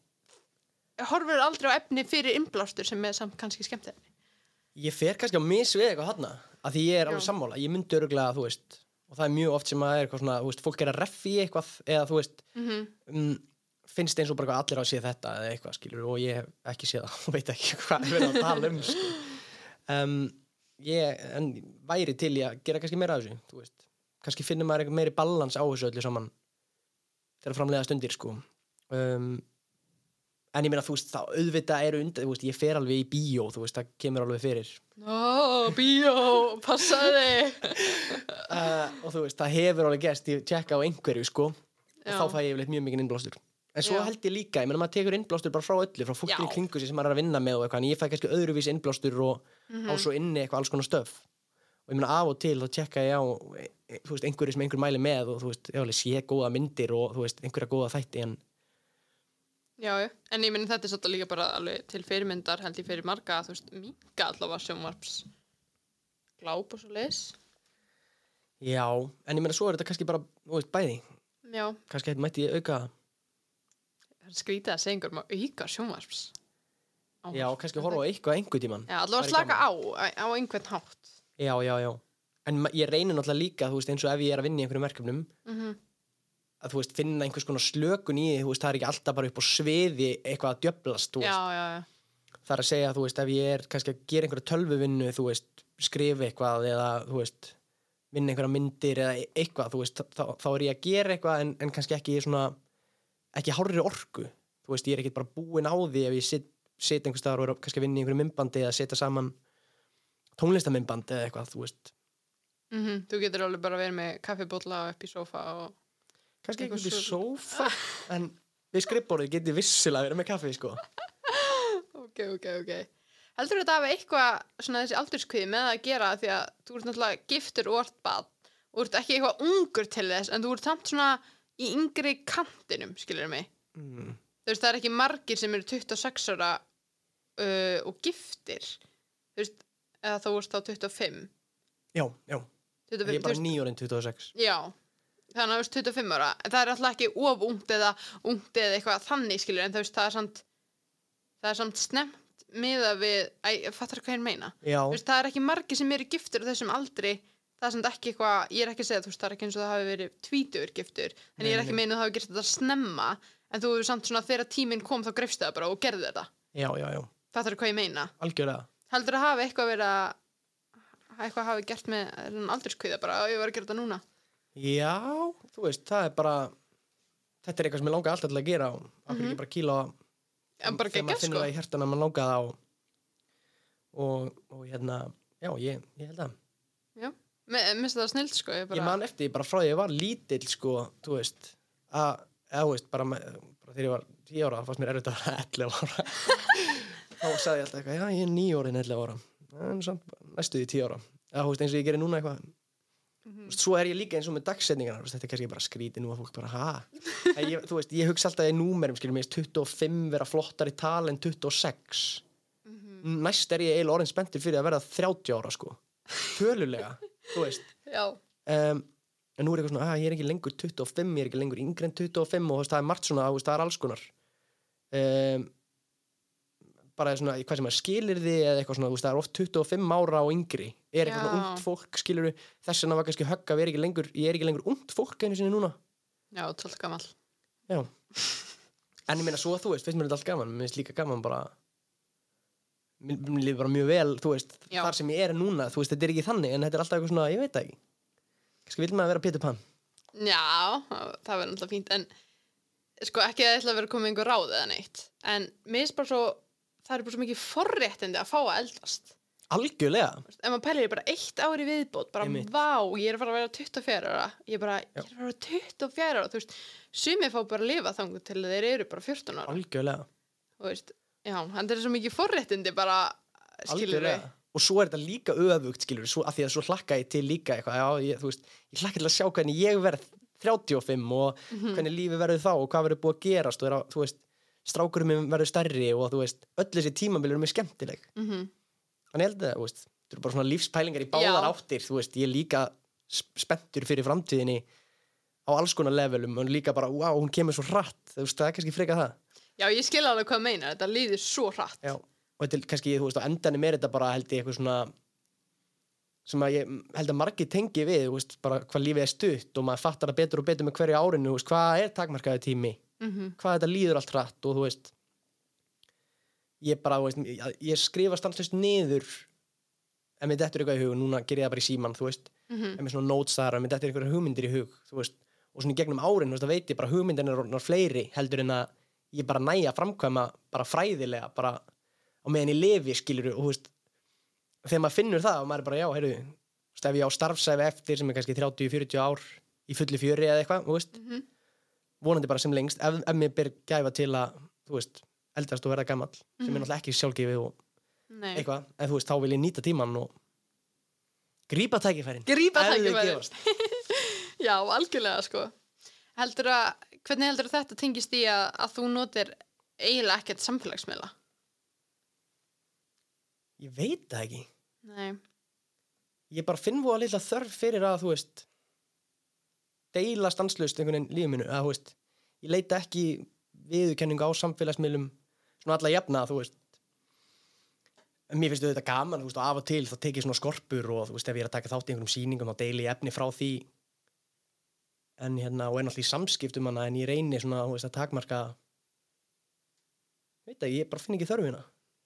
horfur aldrei á efni fyrir innblástur sem er samt kannski skemmtileg
ég fer kannski á misvið eitthvað hana að því ég er alveg sammála, ég myndi öruglega þú veist, og það er mjög oft sem að er eitthvað svona, þú veist, fólk er að reffi eitthvað eða þú veist,
mm
um, finnst eins og bara allir að sé þetta eða eitthvað skilur og ég hef ekki séð það [laughs] og veit ekki hvað er verið að tala um sko. um, ég en væri til í að gera kannski meira af þessu þú veist, kannski finnum maður meiri balans á þessu öllu saman þegar framlega stundir sko. Um, en ég meina þú veist þá auðvitað eru þú veist, ég fer alveg í bíó þú veist, það kemur alveg fyrir.
Ó, bíó, passaði [laughs]
uh, og þú veist, það hefur alveg gerst ég tjekka á einhverju sko og
Já.
þá fæ ég yfirleitt mjög mikið innblástur en svo
Já.
held ég líka, ég meina maður tekur innblástur bara frá öllu, frá fólkinu kringu sem maður er að vinna með og eitthvað, en ég fæ kannski öðruvís innblástur og
Mhm.
á svo inni eitthvað alls konar stöf. Og ég meina af og til þá tjekka ég á e, þú veist, einhverju sem einhver mæli með og þú veist, ég alveg sé góða myndir og þú veist, einhverja góða þætti en
Já, já, en ég meni þetta er svolítið líka bara alveg til fyrirmyndar held ég fyrir marga þú veist, minga allavega sjónvarps gláp og svo leis
já, en ég meina svo er þetta kannski bara, þú veist, bæði.
Já,
kannski mætti ég auka
skrítið að segja einhverjum að auka sjónvarps áhorf.
já, kannski horfa á eitthvað einhver tíman
Já, allavega slaka á, á einhvern hátt.
Já, já, já. En ég reynir náttúrulega líka, þú veist, eins og ef ég er að vinna í einhverjum verkefnum
mm
að þú veist, finna einhvers konar slökun í þú veist, það er ekki alltaf bara upp á sviði eitthvað að djöblast, þú
Já,
veist.
Já, já,
það er að segja, þú veist, ef ég er kannski að gera einhverja tölvuvinnu, þú veist, skrifa eitthvað eða, þú veist vinna einhverja myndir eða e- eitthvað, þú veist þá, þá er ég að gera eitthvað en, en kannski ekki svona, ekki hárri orku. Þú veist, ég er ekki bara búinn á því ef ég sit, sit einhvers staðar og er að kannski að vinna í einhverju myndbandi eða setja saman tónlistamyndband eða eitthvað, þú veist.
Mm Þú getur alveg bara verið með kaffibólla upp í sófa og
kannski
Eitthvað
einhvers í sófa [laughs] en við skrifborðið getið vissilega verið með kaffi, sko.
Ok, ok, ok. Heldur þetta hafa eitthvað svona þessi aldurskviði með að gera því að þú ert náttúrulega giftur og ert bad og ert ekki eitthvað ungur til þess en þú ert samt svona í yngri kantinum, skilur mig?
Mm.
þú veist, það er ekki margir sem eru 26 ára uh, og giftir. Þú veist, eða þú veist þá 25
Já, já,
25,
ég er bara nýjórinn 26
já. Þannig að þú veist 25 ára, en það er alltaf ekki of ungt eða ungt eða eitthvað þannig skilur, en þú veist, það er samt það er samt snemt miða við æ, fattar hvað ég meina?
Já,
Þú veist, það er ekki margir sem eru giftur á þessum aldri það er samt ekki eitthvað, ég er ekki að segja þú veist, það er ekki eins og það hafi verið tvítur giftur en ég er ekki meina að það hafi gert þetta snemma en þú hefur samt svona þegar tíminn kom þá greifstu það bara og gerði þetta.
Já, já, já,
fattar hvað ég meina?
Algjörlega.
Heldur að hafa eitthvað verið að eitthvað hafi gert með aldurskviða bara að ég var að gera þetta núna.
Já, þú veist, það er bara þetta er eitthvað sem ég langaði alltaf til að gera og af hverju ekki bara
en bara
þegar
geggjað
maður finnur það í hjertan að maður langaði það og, og, og hérna já, ég, ég held að.
Mér finnst það snilt sko ég bara,
ég man eftir bara frá því að ég var lítill sko, þú veist að, eða þú veist, bara, bara þegar ég var 10 ára, það fannst mér erfitt að vera 11 ára. [laughs] Þá sagði ég alltaf eitthvað, já, ég er 9 ára en 11 ára. En samt næstu því 10 ára. Eða þú veist, eins og ég gerir núna eitthvað. Þú veist, svo er ég líka eins og með veist, þetta er kannski bara skrítið nú að fólk bara ha? [laughs] Ég, þú veist, ég hugsa alltaf í númerum skilur mér 25 vera flottar í tal en 26
Mhm.
næst er ég eiginlega orðin spenntur fyrir að verða 30 ára sko. Tölulega, þú veist.
Já,
um, en nú er eitthvað svona, að ég er ekki lengur 25 ég er ekki lengur yngri en 25 og það er margt svona, það er alls konar. Um, bara svona, hvað sem er skilirði eða eitthvað svona, það er oft 25 ára og yngri. Er eitthvað svona
Já.
ungt fólk, skilur þess vegna var kannski högg að vera ekki lengur ég er ekki lengur ungt fólk einu sinni núna.
Já, tólk gammal
já. En ég meina svo, þú veist, finnst mér þetta allt gaman mér finnst líka gaman bara mér líður bara mjög vel, þú veist
Já.
þar sem ég er núna, þú veist, þetta er ekki þannig en þetta er alltaf eitthvað svona, ég veit það ekki. Kannski vil maður vera Peter Pan.
Já, það verður náttúrulega fínt en sko ekki að það ætla að vera komið einhver ráð eða neitt en mér finnst bara svo það er bara svo mikið forréttindi að fá að eldast.
Algjörlega,
ef maður pælir í bara eitt ári viðbót bara
Einmitt.
vá, ég er að fara að vera 24 ára ég er bara, ég er að fara að vera 24 ára þú veist, sumir fá bara að lifa þangu til þeir eru bara 14 ára.
Algjörlega.
Þú veist, já, það er svo mikið forréttindi bara, skilur
algjörlega. Og svo er þetta líka öfugt skilur svo, af því að svo hlakka ég til líka eitthvað. Já, ég, þú veist, ég hlakka til að sjá hvernig ég verð 35 og hvernig lífi verður þá og hvað verður búið að gerast og er að, þú veist, strákurum minn verður stærri og þú veist, öll þessi tímabil eru mér skemmtileg.
Mm -hmm.
þannig held að, þú veist, þetta eru bara svona lífspælingar í báðar
Já.
áttir, þú veist, ég er líka sp- spenntur fyrir framtíðinni á alls konar levelum og líka bara, wow, hún kemur svo hratt, þú veist, það er kannski freka það
já, ég skil alveg hvað meinar þetta líður svo hratt.
Já, og þetta er kannski, þú veist, á endanum er þetta bara held ég eitthvað svona sem að ég held að margir tengi við, þú veist, bara hvað lífið er stutt og maður fattar það betur og betur með hverju árinu, þú veist, hvað er takmarkaði tími,
mm
hvað þetta líður allt hratt og þú veist, ég bara, þú veist, ég, ég skrifa stanslust niður ef mér dettur eitthvað í hug, núna ger ég það bara í síman, þú veist,
-hmm.
ef mér svona notes þar, ef mér dettur eitthvað hugmyndir í hug, þú veist, og svona í gegnum árin, þú veist, það veit ég bara hugmyndin er orðnar fleiri heldur en að ég bara næja að framkvæma bara fræðilega, bara á meðan ég lifi, skilur og veist, þegar maður finnur það og maður er bara, já, heyrðu, ef ég á starfsæfi eftir sem er kannski 30-40 ár í fullu fjöri eða eitthvað, veist,
Mhm.
vonandi bara sem lengst, ef, ef mér ber gæfa til að, veist, eldast og verða gamall, sem er
Mhm.
náttúrulega ekki sjálfgefið og
Nei.
eitthvað, en þú veist, þá vil ég nýta tíman og grípa tækifærin
Grípa
gefast. [laughs]
Já, algjörlega sko heldur að, hvernig heldur þetta tengist í að, að þú notir eiginlega ekkert samfélagsmiðla
Ég veit það ekki.
Nei,
Ég bara finn voða lilla þörf fyrir að, þú veist, deila stanslust einhvern veginn lífið minu. Að, þú veist, ég leita ekki viðurkenningu á samfélagsmiðlum svona alla jafna, þú veist. Mér finnst þetta gaman, þú veist, og af og til þá tek ég svona skorpur og þú veist, ef ég er að taka þátt í einhverjum sýningum þá deili ég efni frá því en hérna, og er náttúrulega í samskiptum hana en ég reyni svona, þú veist, að takmarka veit það, ég bara finn ekki þörfina.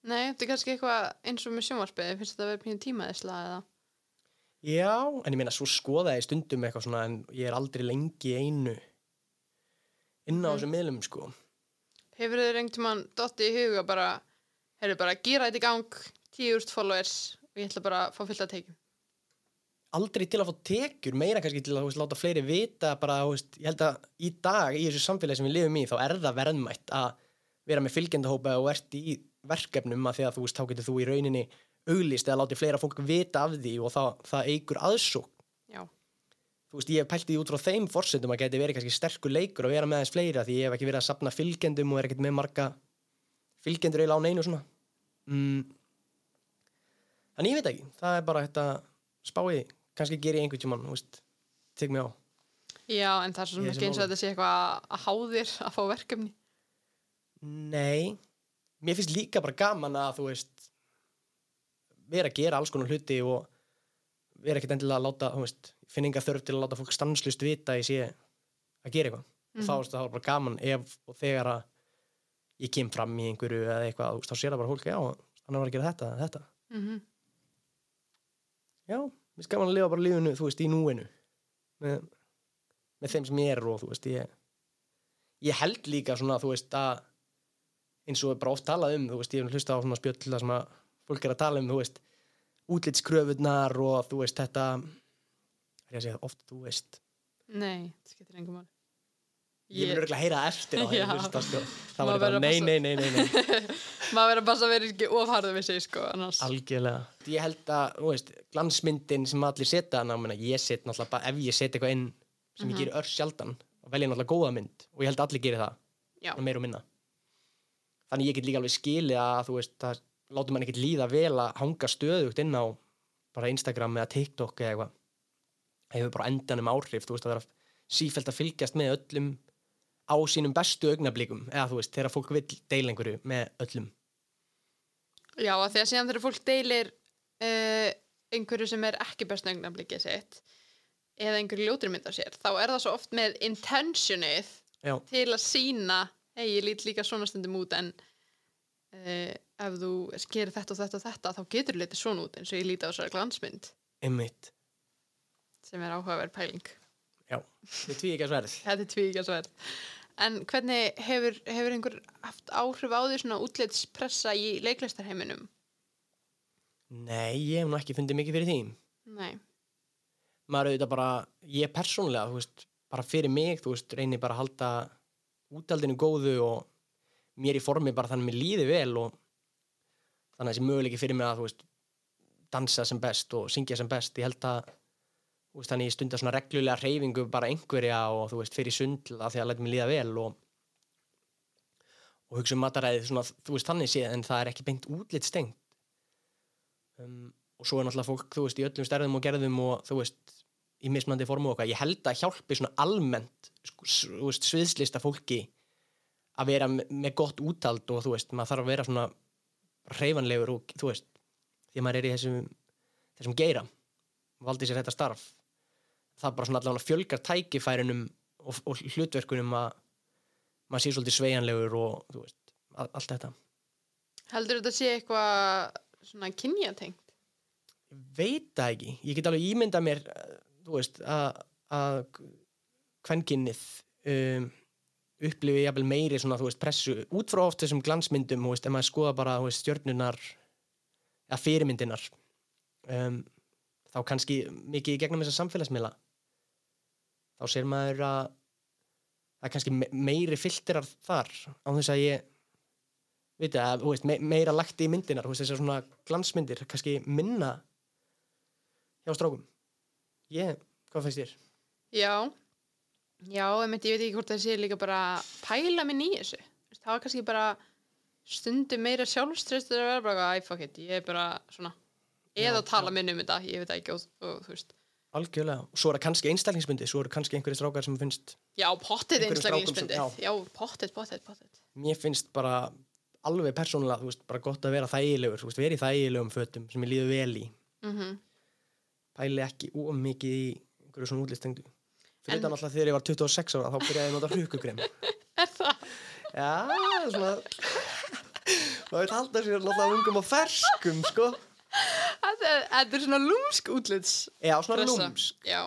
nei, þetta er kannski eitthvað eins og með sjónvarpið, finnst þetta að vera pínu tímaðisla eða
Já, en ég meina svo skoða ég stundum eitthvað svona en ég er aldrei lengi einu inn á
Mhm.
þessum miðlum sko.
Hefur þið reynd tímann dotti í huga bara, heyrðu bara, gera þetta í gang 10.000 followers og ég ætla bara að fá fullt að tekjum
Aldrei til að fá tekjur, meira kannski til að veist, láta fleiri vita bara, veist, ég held að í dag í þessu samfélagi sem við lifum í þá er það verðmætt að vera með fylgjendahópa og ert í verkefnum að því að þú veist, þá getur þú í rauninni auglist eða látið fleira fólk vita af því og það, það eigur aðsók
Já,
þú veist, ég hef pælt í út frá þeim forsendum að geti verið kannski sterkur leikur að vera með aðeins fleira því ég hef ekki verið að sapna fylgjendum og er ekkert með marga fylgjendur eiginlega á neinu svona. Mm. Þannig ég veit ekki, það er bara þetta spáði, kannski ger ég einhvern tímann, þú veist, tek mig á.
Já, en það er svo
Í
sem
þessum
ekki eins og
málum.
þetta sé eitthvað að háðir að fá verkefni.
Nei, mér finnst líka bara gaman að þú veist vera að gera alls konar hluti og vera ekkert endilega að láta, þú veist finninga þörf til að láta fólk stanslust vita að ég sé að gera eitthvað. Og þá veist það er bara gaman ef og þegar að ég kem fram í einhverju eða eitthvað, þú veist, þá sér það bara fólk já, hann var að gera þetta, þetta.
Mm
já, mér finnst gaman að lifa bara lífinu, þú veist, í núinu með, með þeim sem ég er og þú veist, ég ég held líka svona, þú veist, að eins og er bara oft talað um, þú veist, ég hef hlusta á svona spjöll það sem að fólk er að tala um, þú veist útlitskröfurnar og þú veist, þetta er ég að segja oft, þú veist
Nei, það skiptir engum máli.
Ég vil örgulega heyra það eftir á hlusta, sko. það var bara,
að
nei, nei, nei, nei, nei.
Maður verður að passa að vera ekki ofharðu við sig, sko,
algjörlega, ég held að, veist glansmyndin sem allir setja ég set náttúrulega, bara, ef ég set eitthvað inn sem ég gerir ör sjaldan, þá vel ég náttúrulega góða mynd og ég held að allir gerir það. Meira og minna. Þannig ég get líka alveg skilið að þú veist, það látur mann ekkert líða vel að hanga stöðugt inn á bara Instagram eða TikTok eða eitthvað. Það hefur bara endanum áhrif þú veist að vera sífælt að fylgjast með öllum á sínum bestu augnablikum eða þú veist, þegar fólk vill deila einhverju með öllum.
Já, að því að síðan þegar fólk deilir uh, einhverju sem er ekki best augnablikið sitt eða einhverju ljótri mynd af sér, þá er það svo oft með intentionið
já,
til að sína hei, ég lít líka svona stundum út en uh, ef þú gerir þetta og þetta og þetta þá getur þú litið svona út eins og ég líti á þessari glansmynd.
Einmitt.
Sem er áhugaverð pæling.
já, þetta er tví ekki að sverð.
Þetta er tvíkasverð. En hvernig hefur, hefur einhver haft áhrif á því svona útlitspressa í leiklistarheiminum?
nei, ég hef nú ekki fundið mikið fyrir því
Nei.
maður auðvitað bara, ég persónlega þú veist, bara fyrir mig, þú veist, reynir bara að halda útaldinu góðu og mér í formi bara þannig að mér líði vel og þannig að þessi möguleiki fyrir mig að, þú veist, dansa sem best og syngja sem best, ég held að veist, þannig ég stunda svona reglulega reyfingu bara einhverja og þú veist, fyrir sundl að því að læta mér líða vel og og hugsa um mataræðið svona, þú veist, þannig séð en það er ekki beint útlitt stengt. Um, og svo er náttúrulega fólk, þú veist, í öllum stærðum og gerðum og þú veist, í mismunandi formu okkar, ég held að hjálpi svona almennt sko, veist, sviðslista fólki að vera me- með gott útald og þú veist, maður þarf að vera svona reyfanlegur og þú veist því að maður er í þessum, þessum geira valdi sér þetta starf það bara svona allavega fjölgar tækifærinum og, og hlutverkunum að maður sé svolítið sveigjanlegur og veist, allt þetta.
Heldur þetta sé eitthvað svona kynjatengt?
Veit það ekki, ég get alveg ímyndað mér þú veist að, að kvenkinnið um, upplifi jafnvel meiri svona, þú veist, pressu út frá oft þessum glansmyndum, þú veist, ef maður skoða bara þú veist, stjörnunar eða fyrirmyndinar um, þá kannski mikið í gegnum þessa samfélagsmiðla þá sér maður að það er kannski me meiri filterar þar á þess að ég veit að, þú veist, me meira lagt í myndinar, þessar svona glansmyndir kannski minna hjá strákum ég, hvað finnst þér?
Já. Já, ég veit ekki hvort það sé líka bara pæla minn í þessu. Það var kannski bara stundum meira sjálfstrestur að vera bara, æ, fuck it, ég er bara svona, eða
Já,
tala minn um þetta, ég veit ekki og, og þú veist.
Algjörlega, svo er það kannski einstaklingsbundi svo eru kannski einhverjir strákar sem finnst
Já, pottet
strákum sem-.
Já, pottet, pottet, pottet.
mér finnst bara alveg persónulega, veist, bara gott að vera þægilegur veist, vera í þægilegum fötum sem ég líður vel í.
Mm
pæli ekki of mikið í einhverju svona útlistengdu. Fyrir
En-
þetta náttúrulega þegar ég var 26 ára þá byrjaði ég að nota hrukukrem [laughs]
Er það?
já, svona [laughs] maður vil halda sér náttúrulega ungum og ferskum, sko
Þetta er, svona lúmsk útlits.
já, svona
pressa.
lúms
Já.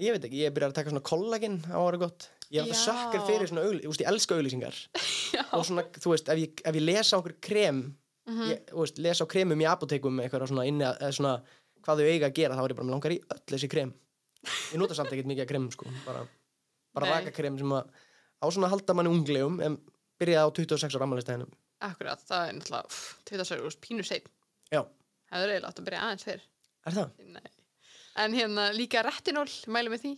ég veit ekki, ég byrjaði að taka svona kollagin á ára gott ég er alltaf
Já.
sökkar fyrir svona auðl, þú veist, ég elska auðlýsingar [laughs]
Já.
og svona, þú veist, ef ég, ef ég lesa okkur krem
Mhm.
ég, þú veist, lesa á kremum í apotekum eitthvað svona inni, að- svona hvað þau eiga að gera, þá er ég bara, mér langar í öll þessi krem ég nota samt ekkert mikið af krem sko, bara, bara
Nei.
rakakrem sem að á svona að halda manni unglegum en byrjaði á 26 ára ammælistæðinum
Akkurat, það er náttúrulega, tvita sér, pínu seinn.
já,
Það er eiginlega átt að byrja aðeins fyrr.
er það?
Nei. En hérna líka retinól, mælum við því.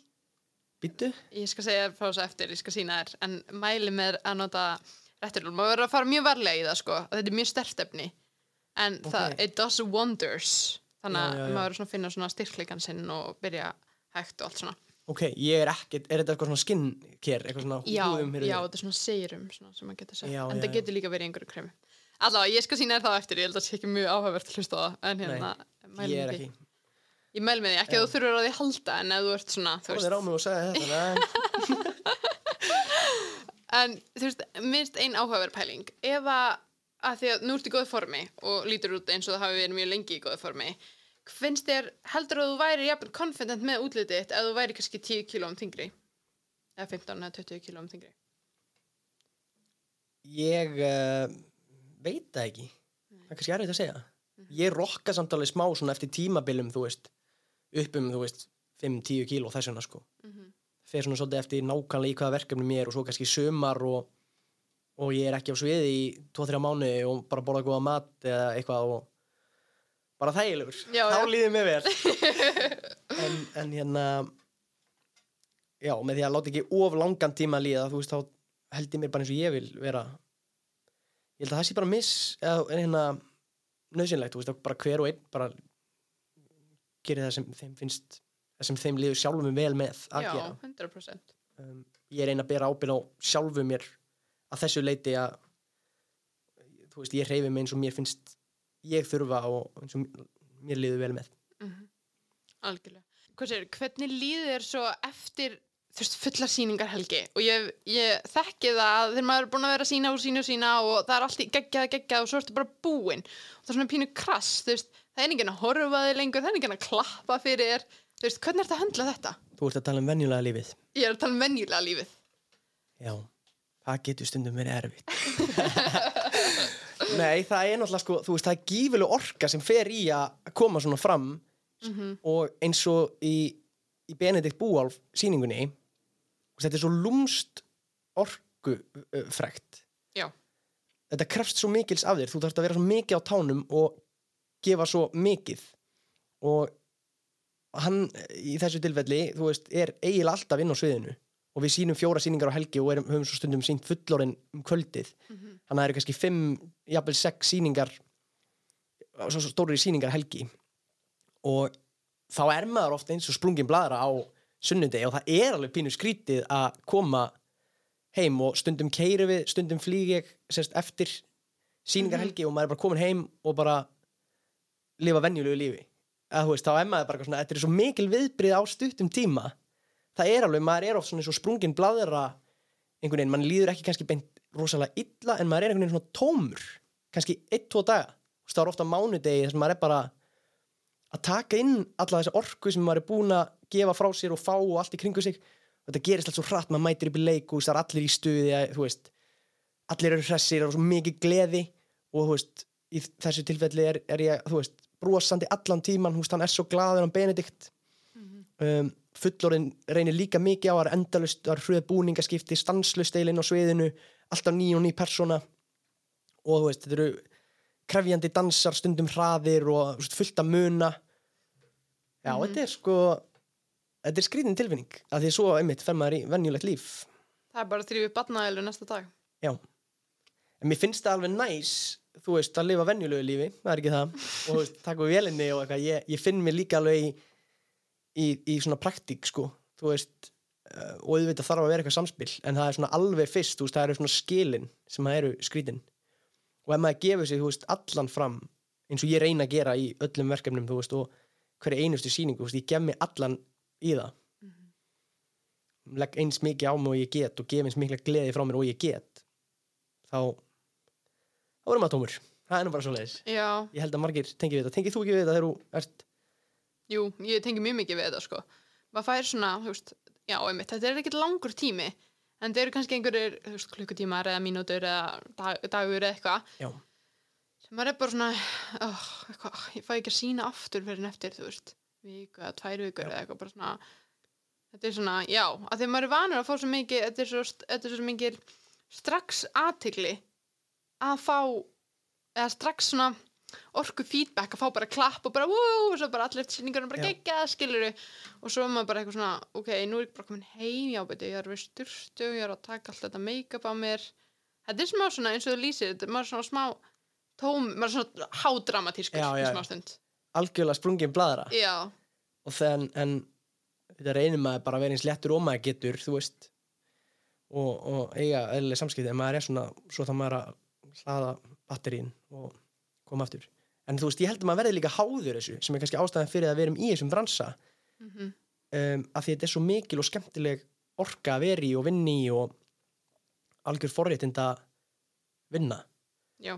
Býttu?
Ég skal segja frá þessu eftir, ég skal sína þér en mæli með að nota réttirlum maður verður að fara mjög varlega í það sko að þetta er mjög stert efni en það,
Ok.
it does wonders þannig
Já,
að
já, já.
maður verður svona að finna svona styrkleikan sinn og byrja hægt og allt svona
Ok, ég er ekkert, er þetta eitthvað svona skincare, eitthvað svona
Já,
húðum
já, þetta er svona serum svona, sem maður getur sett,
Já,
en
já,
það
já.
getur líka verið í einhverju kremi Allavega, ég skal sína þér það eftir, ég held að það sé ekki mjög áhugavert að hlusta á það, en hérna mæli
Ég er ekki.
Ég mæli með því, ekki að þú þurfur að því halda en ef þú ert svona, þú veist
er á mig og sagði þetta, [laughs] nei.
En þú veist, minnst ein áhugaverð pæling ef að, að því að nú ertu í góðu formi og lítur út eins og það hafi verið mjög lengi í góðu formi finnst þér, heldur að þú væri jafnvel confident með útlitið ef þú væri kannski 10 kílóum þingri eða 15 eða 20 kílóum þingri
Ég uh, veit það ekki. Það er kannski erfitt að segja.
Mhm.
Ég rokka samt alveg smá svona eftir tímabilum, þú veist, upp um, þú veist, 5-10 kíló þessuna, sko.
Mhm.
Fer svona svolítið eftir nákvæmlega í hvaða verkefni mér og svo kannski sömar og, og ég er ekki á sviði í 2-3 mánuði og bara borða góða mat eða eitthvað og bara þægilegur. Þá líður mér vel. [laughs] en, en hérna, já, með því að láta ekki of langan tíma líða, þú veist, þá held ég mér bara eins og ég vil vera ég held að það sé bara miss eða hérna nöðsynlegt, þú veist, bara hver og einn bara gerir það sem þeim finnst það sem þeim líður sjálfum vel með að
Já,
gera.
100%
um, ég reyna að bera ábyrð á sjálfu mér að þessu leiti að þú veist, ég hreyfi mig eins og mér finnst ég þurfa og eins og mér líður vel með.
Algjörlega. Hvað sér, hvernig líður þér svo eftir þú veist, fulla sýningar helgi og ég, ég þekki það að þegar maður er búin að vera sína og sína og sína og það er allt í geggjað, geggjað og svo ertu bara búinn og það er svona pínu krass, þú veist, það er enginn að horfa þig lengur, það er enginn að klappa fyrir þér, þú veist, hvernig ertu að höndla þetta?
þú ert að tala um venjulega lífið
Ég er að tala um venjulega lífið.
Já, það getur stundum verið erfitt. [laughs] Nei, það er náttúrulega sko, þú veist, það er gífileg orka sem fer í að koma svona fram og eins og í, í Benedikt Búálf veist, þetta er svo uh, frekt.
Já.
Þetta krefst svo mikils af þér, þú þarfst að vera svo mikið á tánum og gefa svo mikið. Og hann í þessu tilfelli, þú veist, er eiginlega alltaf inn á sviðinu. Og við sýnum fjóra sýningar á helgi og erum, höfum svo stundum sínt fullorinn um kvöldið. Þannig að það eru kannski fimm, jafnvel sex sýningar svo, svo stóri sýningar á helgi. Og þá er maður ofta eins og sprungin bladra á sunnudegi og það er alveg pínu skrítið að koma heim og stundum keiri við, stundum flýg ég sérst, eftir sýningarhelgi og maður er bara komin heim og bara lifa venjulegu lífi. Að veist, þá maður bara svona, þetta er svo mikil viðbrið á stuttum tíma. Það er alveg, maður er oft svona svo sprungin bladra einhvern veginn, mann líður ekki kannski beint rosalega illa en maður er einhvern veginn svona tómur kannski eitt, tvo daga. Það er ofta mánudegi þess að maður er bara að taka inn alla þessa orku sem maður er búin að gefa frá sér og fá og allt í kringu sig. Og þetta gerist allt svo hratt, maður mætir upp í leik og það er allir í stuði, að, veist allir eru hressir og svo mikið gleði og veist, í þessu tilfelli er, er ég, veist, brosandi allan tíman, hann er svo glaður hann Benedikt. Um, fullorinn reynir líka mikið á að endalust, það er hröð búningaskipti stanslust eilinn á sviðinu, alltaf ný og ný persóna og þetta eru krefjandi dansar stundum hraðir og fullt að muna. Já, þetta er sko þetta er skrýðin tilfinning að því að svo einmitt fer maður í venjulegt líf.
Það er bara að þrýfa barnaðilu næsta dag.
já, en mér finnst það alveg næs þú veist, að lifa venjulegu lífi það er ekki það, og þú veist, taka við vélinni og eitthvað, ég, ég finn mér líka alveg í, í, í svona praktík sko, þú veist uh, og auðvitað þarf að vera eitthvað samspil en það er svona alveg fyrst, þú veist, það eru svona skilin sem það eru skrítin og ef maður gefur sig, þú veist, allan fram eins og ég reyna að gera í öllum verkefnum þú veist, og hverja einustu sýningu þú veist, ég gef mig allan í það. Legg eins mikið á mig og ég get og gef eins mikla gleði frá mér og ég get þá þá erum maður tómur, það er nú bara svo leiðis ég held að margir tengi við þetta, tengið þú ekki við þetta þegar þú ert
jú, ég tengi mjög mikið við þetta, sko. Maður fær svona, þú veist, já, einmitt, þetta er ekkert langur tími, en þetta eru kannski einhverjir, þú veist, klukkutímar eða mínútur eða dag, dagur eða eitthvað, maður er bara svona, oh, ég fæ ekki að sína aftur fyrir en eftir, þú veist, viku eða tvær vikur eða eitthvað, bara svona, þetta er svona, já, að því maður er vanur að fá svo mikið, þetta er svo, þetta er svo mikið strax aðtigli að fá, eða strax svona, orku feedback að fá bara klapp og bara wow, og svo bara allir sýningarna bara gegja, skilur og svo er maður bara eitthvað svona, ok, nú er ég bara komin heim, já, beti, ég er við styrstu, ég er að taka allt þetta make-up á mér. Þetta er smá svona eins og þú lýsir, þetta er maður svona smá tóm, maður er svona hádramatískur í smá stund
algjörlega sprungin bladra
já,
og þann, en þetta reynir maður bara að vera eins léttur og maður getur, þú veist. Og, og eiga eðlileg samskipti. En maður er svona, svo það maður að hlaða batterín og koma aftur. En þú veist, ég held að maður verði líka háður þessu sem er kannski ástæðan fyrir að við erum í þessum bransa
mm
um, að því þetta er svo mikil og skemmtileg orka að vera í og vinni í og algjör forréttinda vinna.
Já,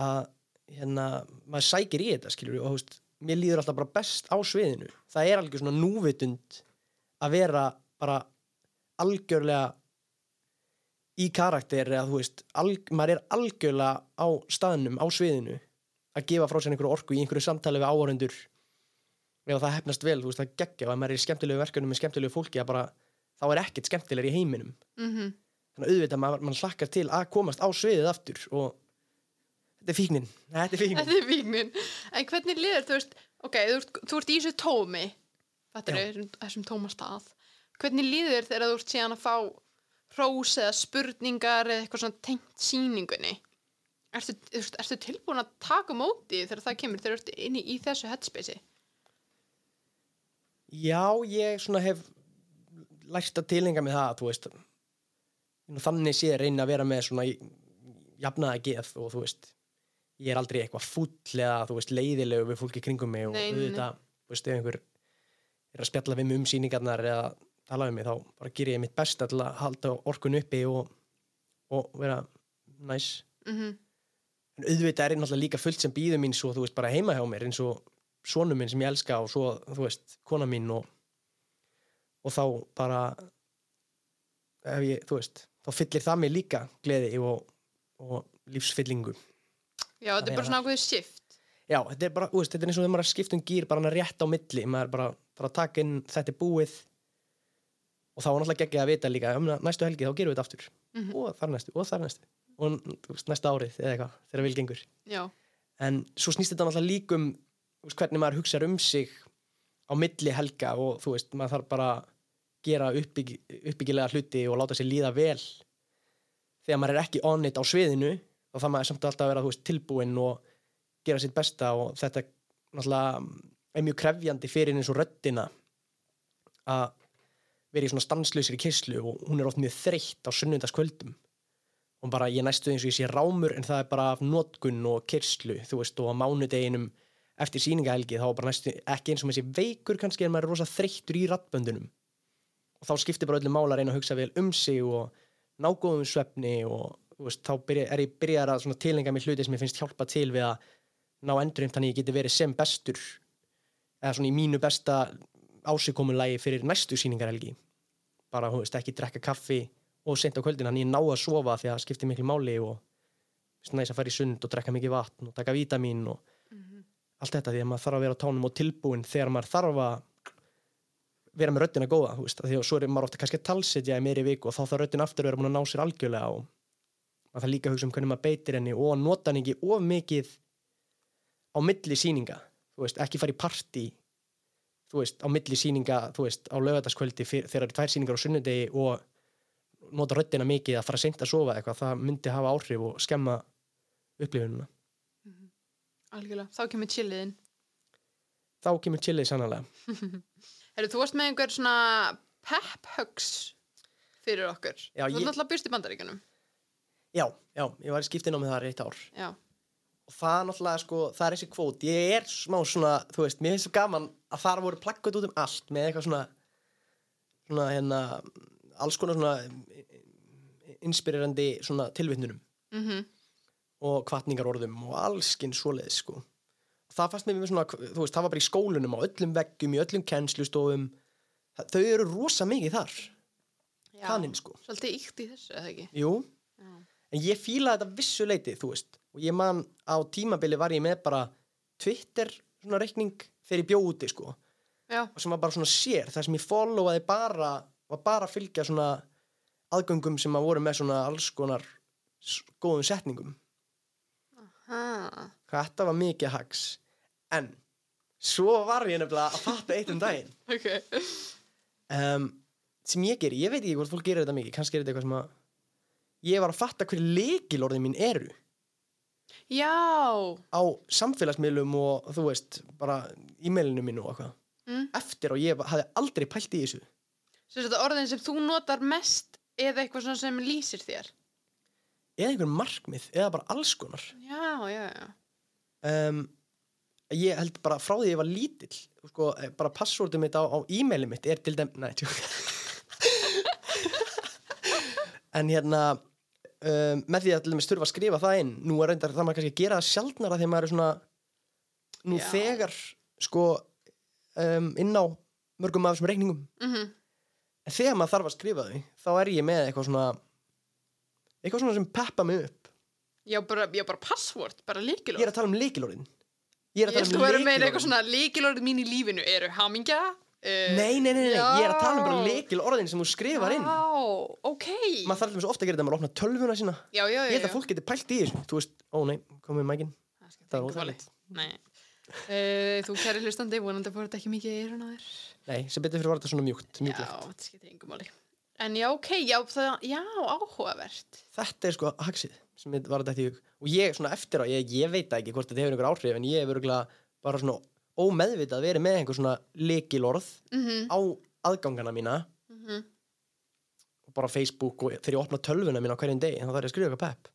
að hérna, maður sækir í þetta skilur og þú veist, mér líður alltaf bara best á sviðinu. Það er algjör svona núvitund að vera bara algjörlega í karakter eða þú veist, maður er algjörlega á staðnum, á sviðinu að gefa frá sér einhverju orku í einhverju samtali við áhörundur ef það hefnast vel, þú veist, það geggja og ef maður er í skemmtilegu verkefnum með skemmtilegu fólki að bara, þá er ekkert skemmtilegur í heiminum.
Mhm.
Þannig að auðvitað maður, maður hlakkar til að komast á sviðið aftur og þetta er fíknin þetta er fíknin
Þetta er víknin. En hvernig liður, þú veist, ok, þú, ert- þú ert í þessu tómi, þetta er þessum tóma stað. Hvernig liður þegar þú ert síðan að fá hrós eða spurningar eða eitthvað svona tengt sýningunni? Ertu, veist, ertu tilbúin að taka móti þegar það kemur, þegar þú ert inni í þessu headspacei?
já, ég svona hef lært að tilenga með það þú veist þannig sé ég reyna að vera með svona jafnaða geð og þú veist ég er aldrei eitthvað fúll eða þú veist leiðilegu við fólki kringum mig og
Nei,
auðvitað, þú veist, ef einhver er að spjalla við mig um sýningarnar eða tala um mig þá bara ger ég mitt besta til að halda orkun uppi og, og vera næs
Mm
en auðvitað er náttúrulega líka fullt sem býður mín svo þú veist bara heima hjá mér eins og sonu minn sem ég elska og svo þú veist kona mín og, og þá bara ef ég, þú veist þá fyllir það mig líka gleði og, og lífsfyllingu
Já, þetta er
er
bara svona ákveðið shift.
já, þetta er bara, veist, þetta er eins og þegar maður er að skipta um gýr bara hana rétt á milli, maður er bara, bara taka inn þetta er búið. Og þá er náttúrulega geggið að vita líka, um næstu helgi þá gerum við þetta aftur.
Mhm.
og þar næstu, og þar næstu. Og veist, næsta árið eða eitthvað, þegar vil gengur.
Já,
en svo snýst þetta náttúrulega um veist, hvernig maður hugsa um sig á milli helga og þú veist, maður þarf bara gera uppbygg, uppbyggilega hluti og láta sér líða vel. Þegar maður er ekki on it á sviðinu þá þarf maður samt alltaf að vera veist, tilbúinn og gera sitt besta og þetta náttúrulega er mjög krefjandi fyrir eins og röddina að vera í svona stanslausir í kyslu og hún er oft mjög þreytt á sunnundaskvöldum og bara ég næstu eins og ég sé rámur en það er bara af notkun og kyrslu þú veist og á mánudeginum eftir sýningahelgi þá bara næstu ekki eins og með sé veikur kannski en maður er rosa þreyttur í rattböndunum og þá skiptir bara öllum mála að reyna að hugsa vel um sig og nágóðum svefni og veist, þá byrja, er ég byrjar að tilenga mér hluti sem ég finnst hjálpa til við að ná endurinn þannig ég geti verið sem bestur eða svona í mínu besta ásikomunlægi fyrir næstu sýningarhelgi. Bara, þú veist, ekki drekka kaffi og sent á kvöldin, þannig ég ná að sofa því að það skiptir miklu máli og veist, næs að fara í sund og drekka mikið vatn og taka vítamin og allt þetta því að maður þarf að vera á tánum og tilbúin þegar maður þarf að vera með röddina góða, þú veist, því að svo er maður ofta kannski að talsetja í meiri viku og þá þarf röddin aftur að vera búin að ná sér algjörlega og maður þarf líka hugsa um hvernig maður beitir henni og nota henni ekki of mikið á milli sýninga, þú veist, ekki fara í veist, á milli sýninga þú veist, á lögataskvöldi þegar það eru tvær sýningar á sunnudegi og nota röddina mikið að fara seint að sofa eitthvað, það myndi hafa áhrif og skemma upplifununa.
algjörlega. Þá kemur chilliðin.
Þá kemur chillið sannlega. [laughs]
Herru, þú varst með einhver svona pep hugs fyrir okkur.
Já,
þú
ég-
ert náttúrulega byrst í bandaríkunum.
Já, já, ég var í skiptin á með það reitt ár
Já.
og það er náttúrulega sko, það er þessi kvót ég er smá svona, þú veist, mér finnst svo gaman að það voru plakkat út um allt með eitthvað svona svona hérna alls konar svona inspirerandi svona tilvitnunum
Mm
og kvartningarorðum og allskinn svoleið sko. það fannst mér svona, þú veist, það var bara í skólunum á öllum veggjum, í öllum kennslustofum Það- þau eru rosa mikið þar
Já.
kaninn sko
Svolítið íkt í þessu, eða ekki?
Jú. En ég fílaði þetta vissu leiti, þú veist og ég man á tímabili var ég með bara Twitter svona reikning þegar ég bjó úti sko
Já.
og sem var bara svona sér, þar sem ég followaði bara, var bara að fylgja svona aðgöngum sem að voru með svona alls konar góðum setningum
Ah.
Þetta var mikið hags. En, svo var ég nefnilega að fatta eitt um daginn. [laughs]
Ok.
um, sem ég geri, ég veit ekki hvort fólk gerir þetta mikið kannski er þetta eitthvað sem að ég var að fatta hverju leikilorðin mín eru
Já.
á samfélagsmiðlum og þú veist, bara e-mailinu mínu og eitthvað
Mm.
eftir og ég hafði aldrei pælt í þessu
Svo þetta orðin sem þú notar mest eða eitthvað svona sem lýsir þér.
eða einhver markmið, eða bara alls konar
Já, já, já.
um, ég held bara frá því ég var lítill sko, eh, bara passvordum mitt á, á e-mailið mitt er til tjók [laughs] en hérna um, með því að til dæmis þurfa að skrifa það inn nú er reyndar það maður kannski að gera það sjaldnara þegar maður er svona nú
Já.
þegar sko um, inn á mörgum af þessum reikningum
Mm
en þegar maður þarf að skrifa þau þá er ég með eitthvað svona eitthvað svona sem peppa mig upp
Já, bara, já, bara password, bara
ég
líkilorð.
er að tala um leikilorðin ég er að
Ég
tala
sko
um
verið með eitthvað svona líkilorð mín í lífinu eru hamingja. Uh,
Nei, nei, nei, nei, ég er að tala um bara
Já.
leikil orðin sem þú skrifar inn
Já, ok.
maður þarf til svo ofta að gera þetta að maður opna tölvuna sína
Já, já, já.
ég held að
já.
fólk geti pælt í þessu þú veist, ó nei, komið mækin
Það
er óþægilegt.
Uh, þú kæri hlustandi, vonandi fór þetta ekki mikið í eyrun á þér.
nei, sem betur fyrir var þetta svona mjúkt,
Já,
mjúklegt
þetta skiptir engum máli. En já, ok, já, það, já, áhugavert.
þetta er sko haxið sem var þetta hug og ég svona eftir á, ég, ég veit ekki hvort þetta hefur einhver áhrif en ég hefur bara svona ómeðvitað verið með einhver svona leikilorð
Mm
á aðgangana mína og bara Facebook og þegar ég opna tölvuna mína hverjum degi þá þarf ég að skrifa eitthvað pepp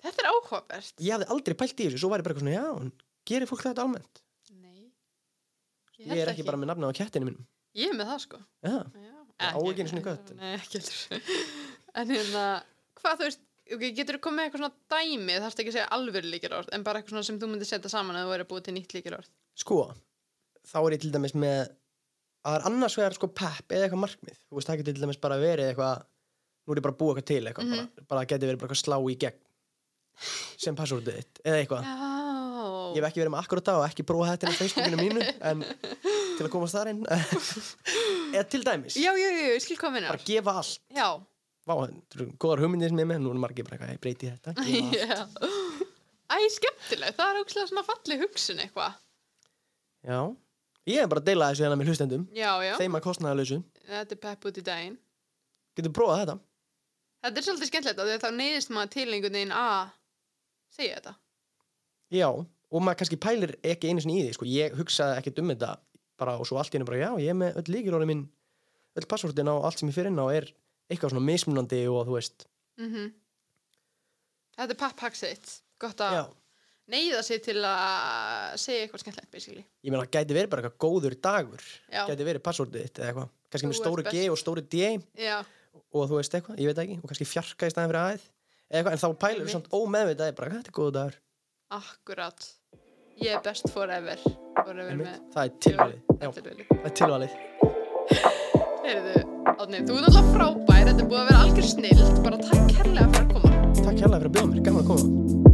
Þetta er áhugavert.
ég hafði aldrei pælt í þessu, svo var ég bara eitthvað svona já, gerir fólk þetta almennt
Nei.
ég er ekki, bara með nafna á kettinu mínum
Ég er með það, sko.
já,
Já.
Á ekki einu sinni kött.
Nei, ekki [laughs] en hérna, hvað þú veist, ok, getur þú komið með eitthvað svona dæmi, þarfst ekki að segja alvöru líkilorð, en bara eitthvað svona sem þú myndir setja saman að þú væri að búið til nýtt líkilorð.
Sko, þá er ég til dæmis með að það er annars vegar sko pepp eða eitthvað markmið, þú veist, það getur til dæmis bara verið eitthvað, nú er ég bara að búa eitthvað til eitthvað,
Mhm.
bara, bara það getur verið bara eitthvað slá í gegn sem passvordið þitt, eða eitthvað
Já.
ég hef ekki verið með akkurat það og ekki bróða þetta á Facebookinu mínu, en til að komast þar inn [laughs] eða til dæmis,
Já, já, já, ég skil hvað minnar.
bara gefa allt
Já.
Vá, góðar hugmyndir sem ég með, nú er margir bara eitthvað, ég breyti þetta. [laughs]
Æ, skemmtileg, það er ógslag svona falleg hugsun eitthvað.
Já, ég er bara að deila þessu hérna með hlustendum.
Já, já,
þeim að kostnaðalösu,
þetta er pepp út í daginn.
getur prófað þetta?
Þetta er svolítið skemmtilegt að þá neyðist maður til einhvern veginn að segja þetta.
Já, og maður kannski pælir ekki einu sinni í því, sko, ég hugsaði ekkert um þetta bara og svo allt í hennu bara, já, ég er með öll líkilorði mín, öll passvortin á allt sem ég fyrir inn á er eitthvað svona mismunandi og þú veist,
Mm Þetta er papphaxið, gott að neyða sig til að segja eitthvað skemmtilegt, basically.
ég meina, gæti verið bara eitthvað góður dagur,
Já,
gæti verið passvortið þitt eða eitthvað, kannski með stóru. G og stóru D
já,
og þú veist eitthvað, ég veit það ekki, og kannski fjarka í staðin fyrir aðeð, eitthvað, en þá pælir þú
Einmitt.
samt ómeðvitað, bara, þetta er góður dagur,
akkurat. Ég er best forever. Forever með
það er tilvalið, það er tilvalið.
Heyrðu, Átni, þú ert alltaf frábær, þetta er búið að vera algjör snild, bara takk herlega fyrir að koma.
Takk hérlega fyrir að bjóða mér, gaman að koma.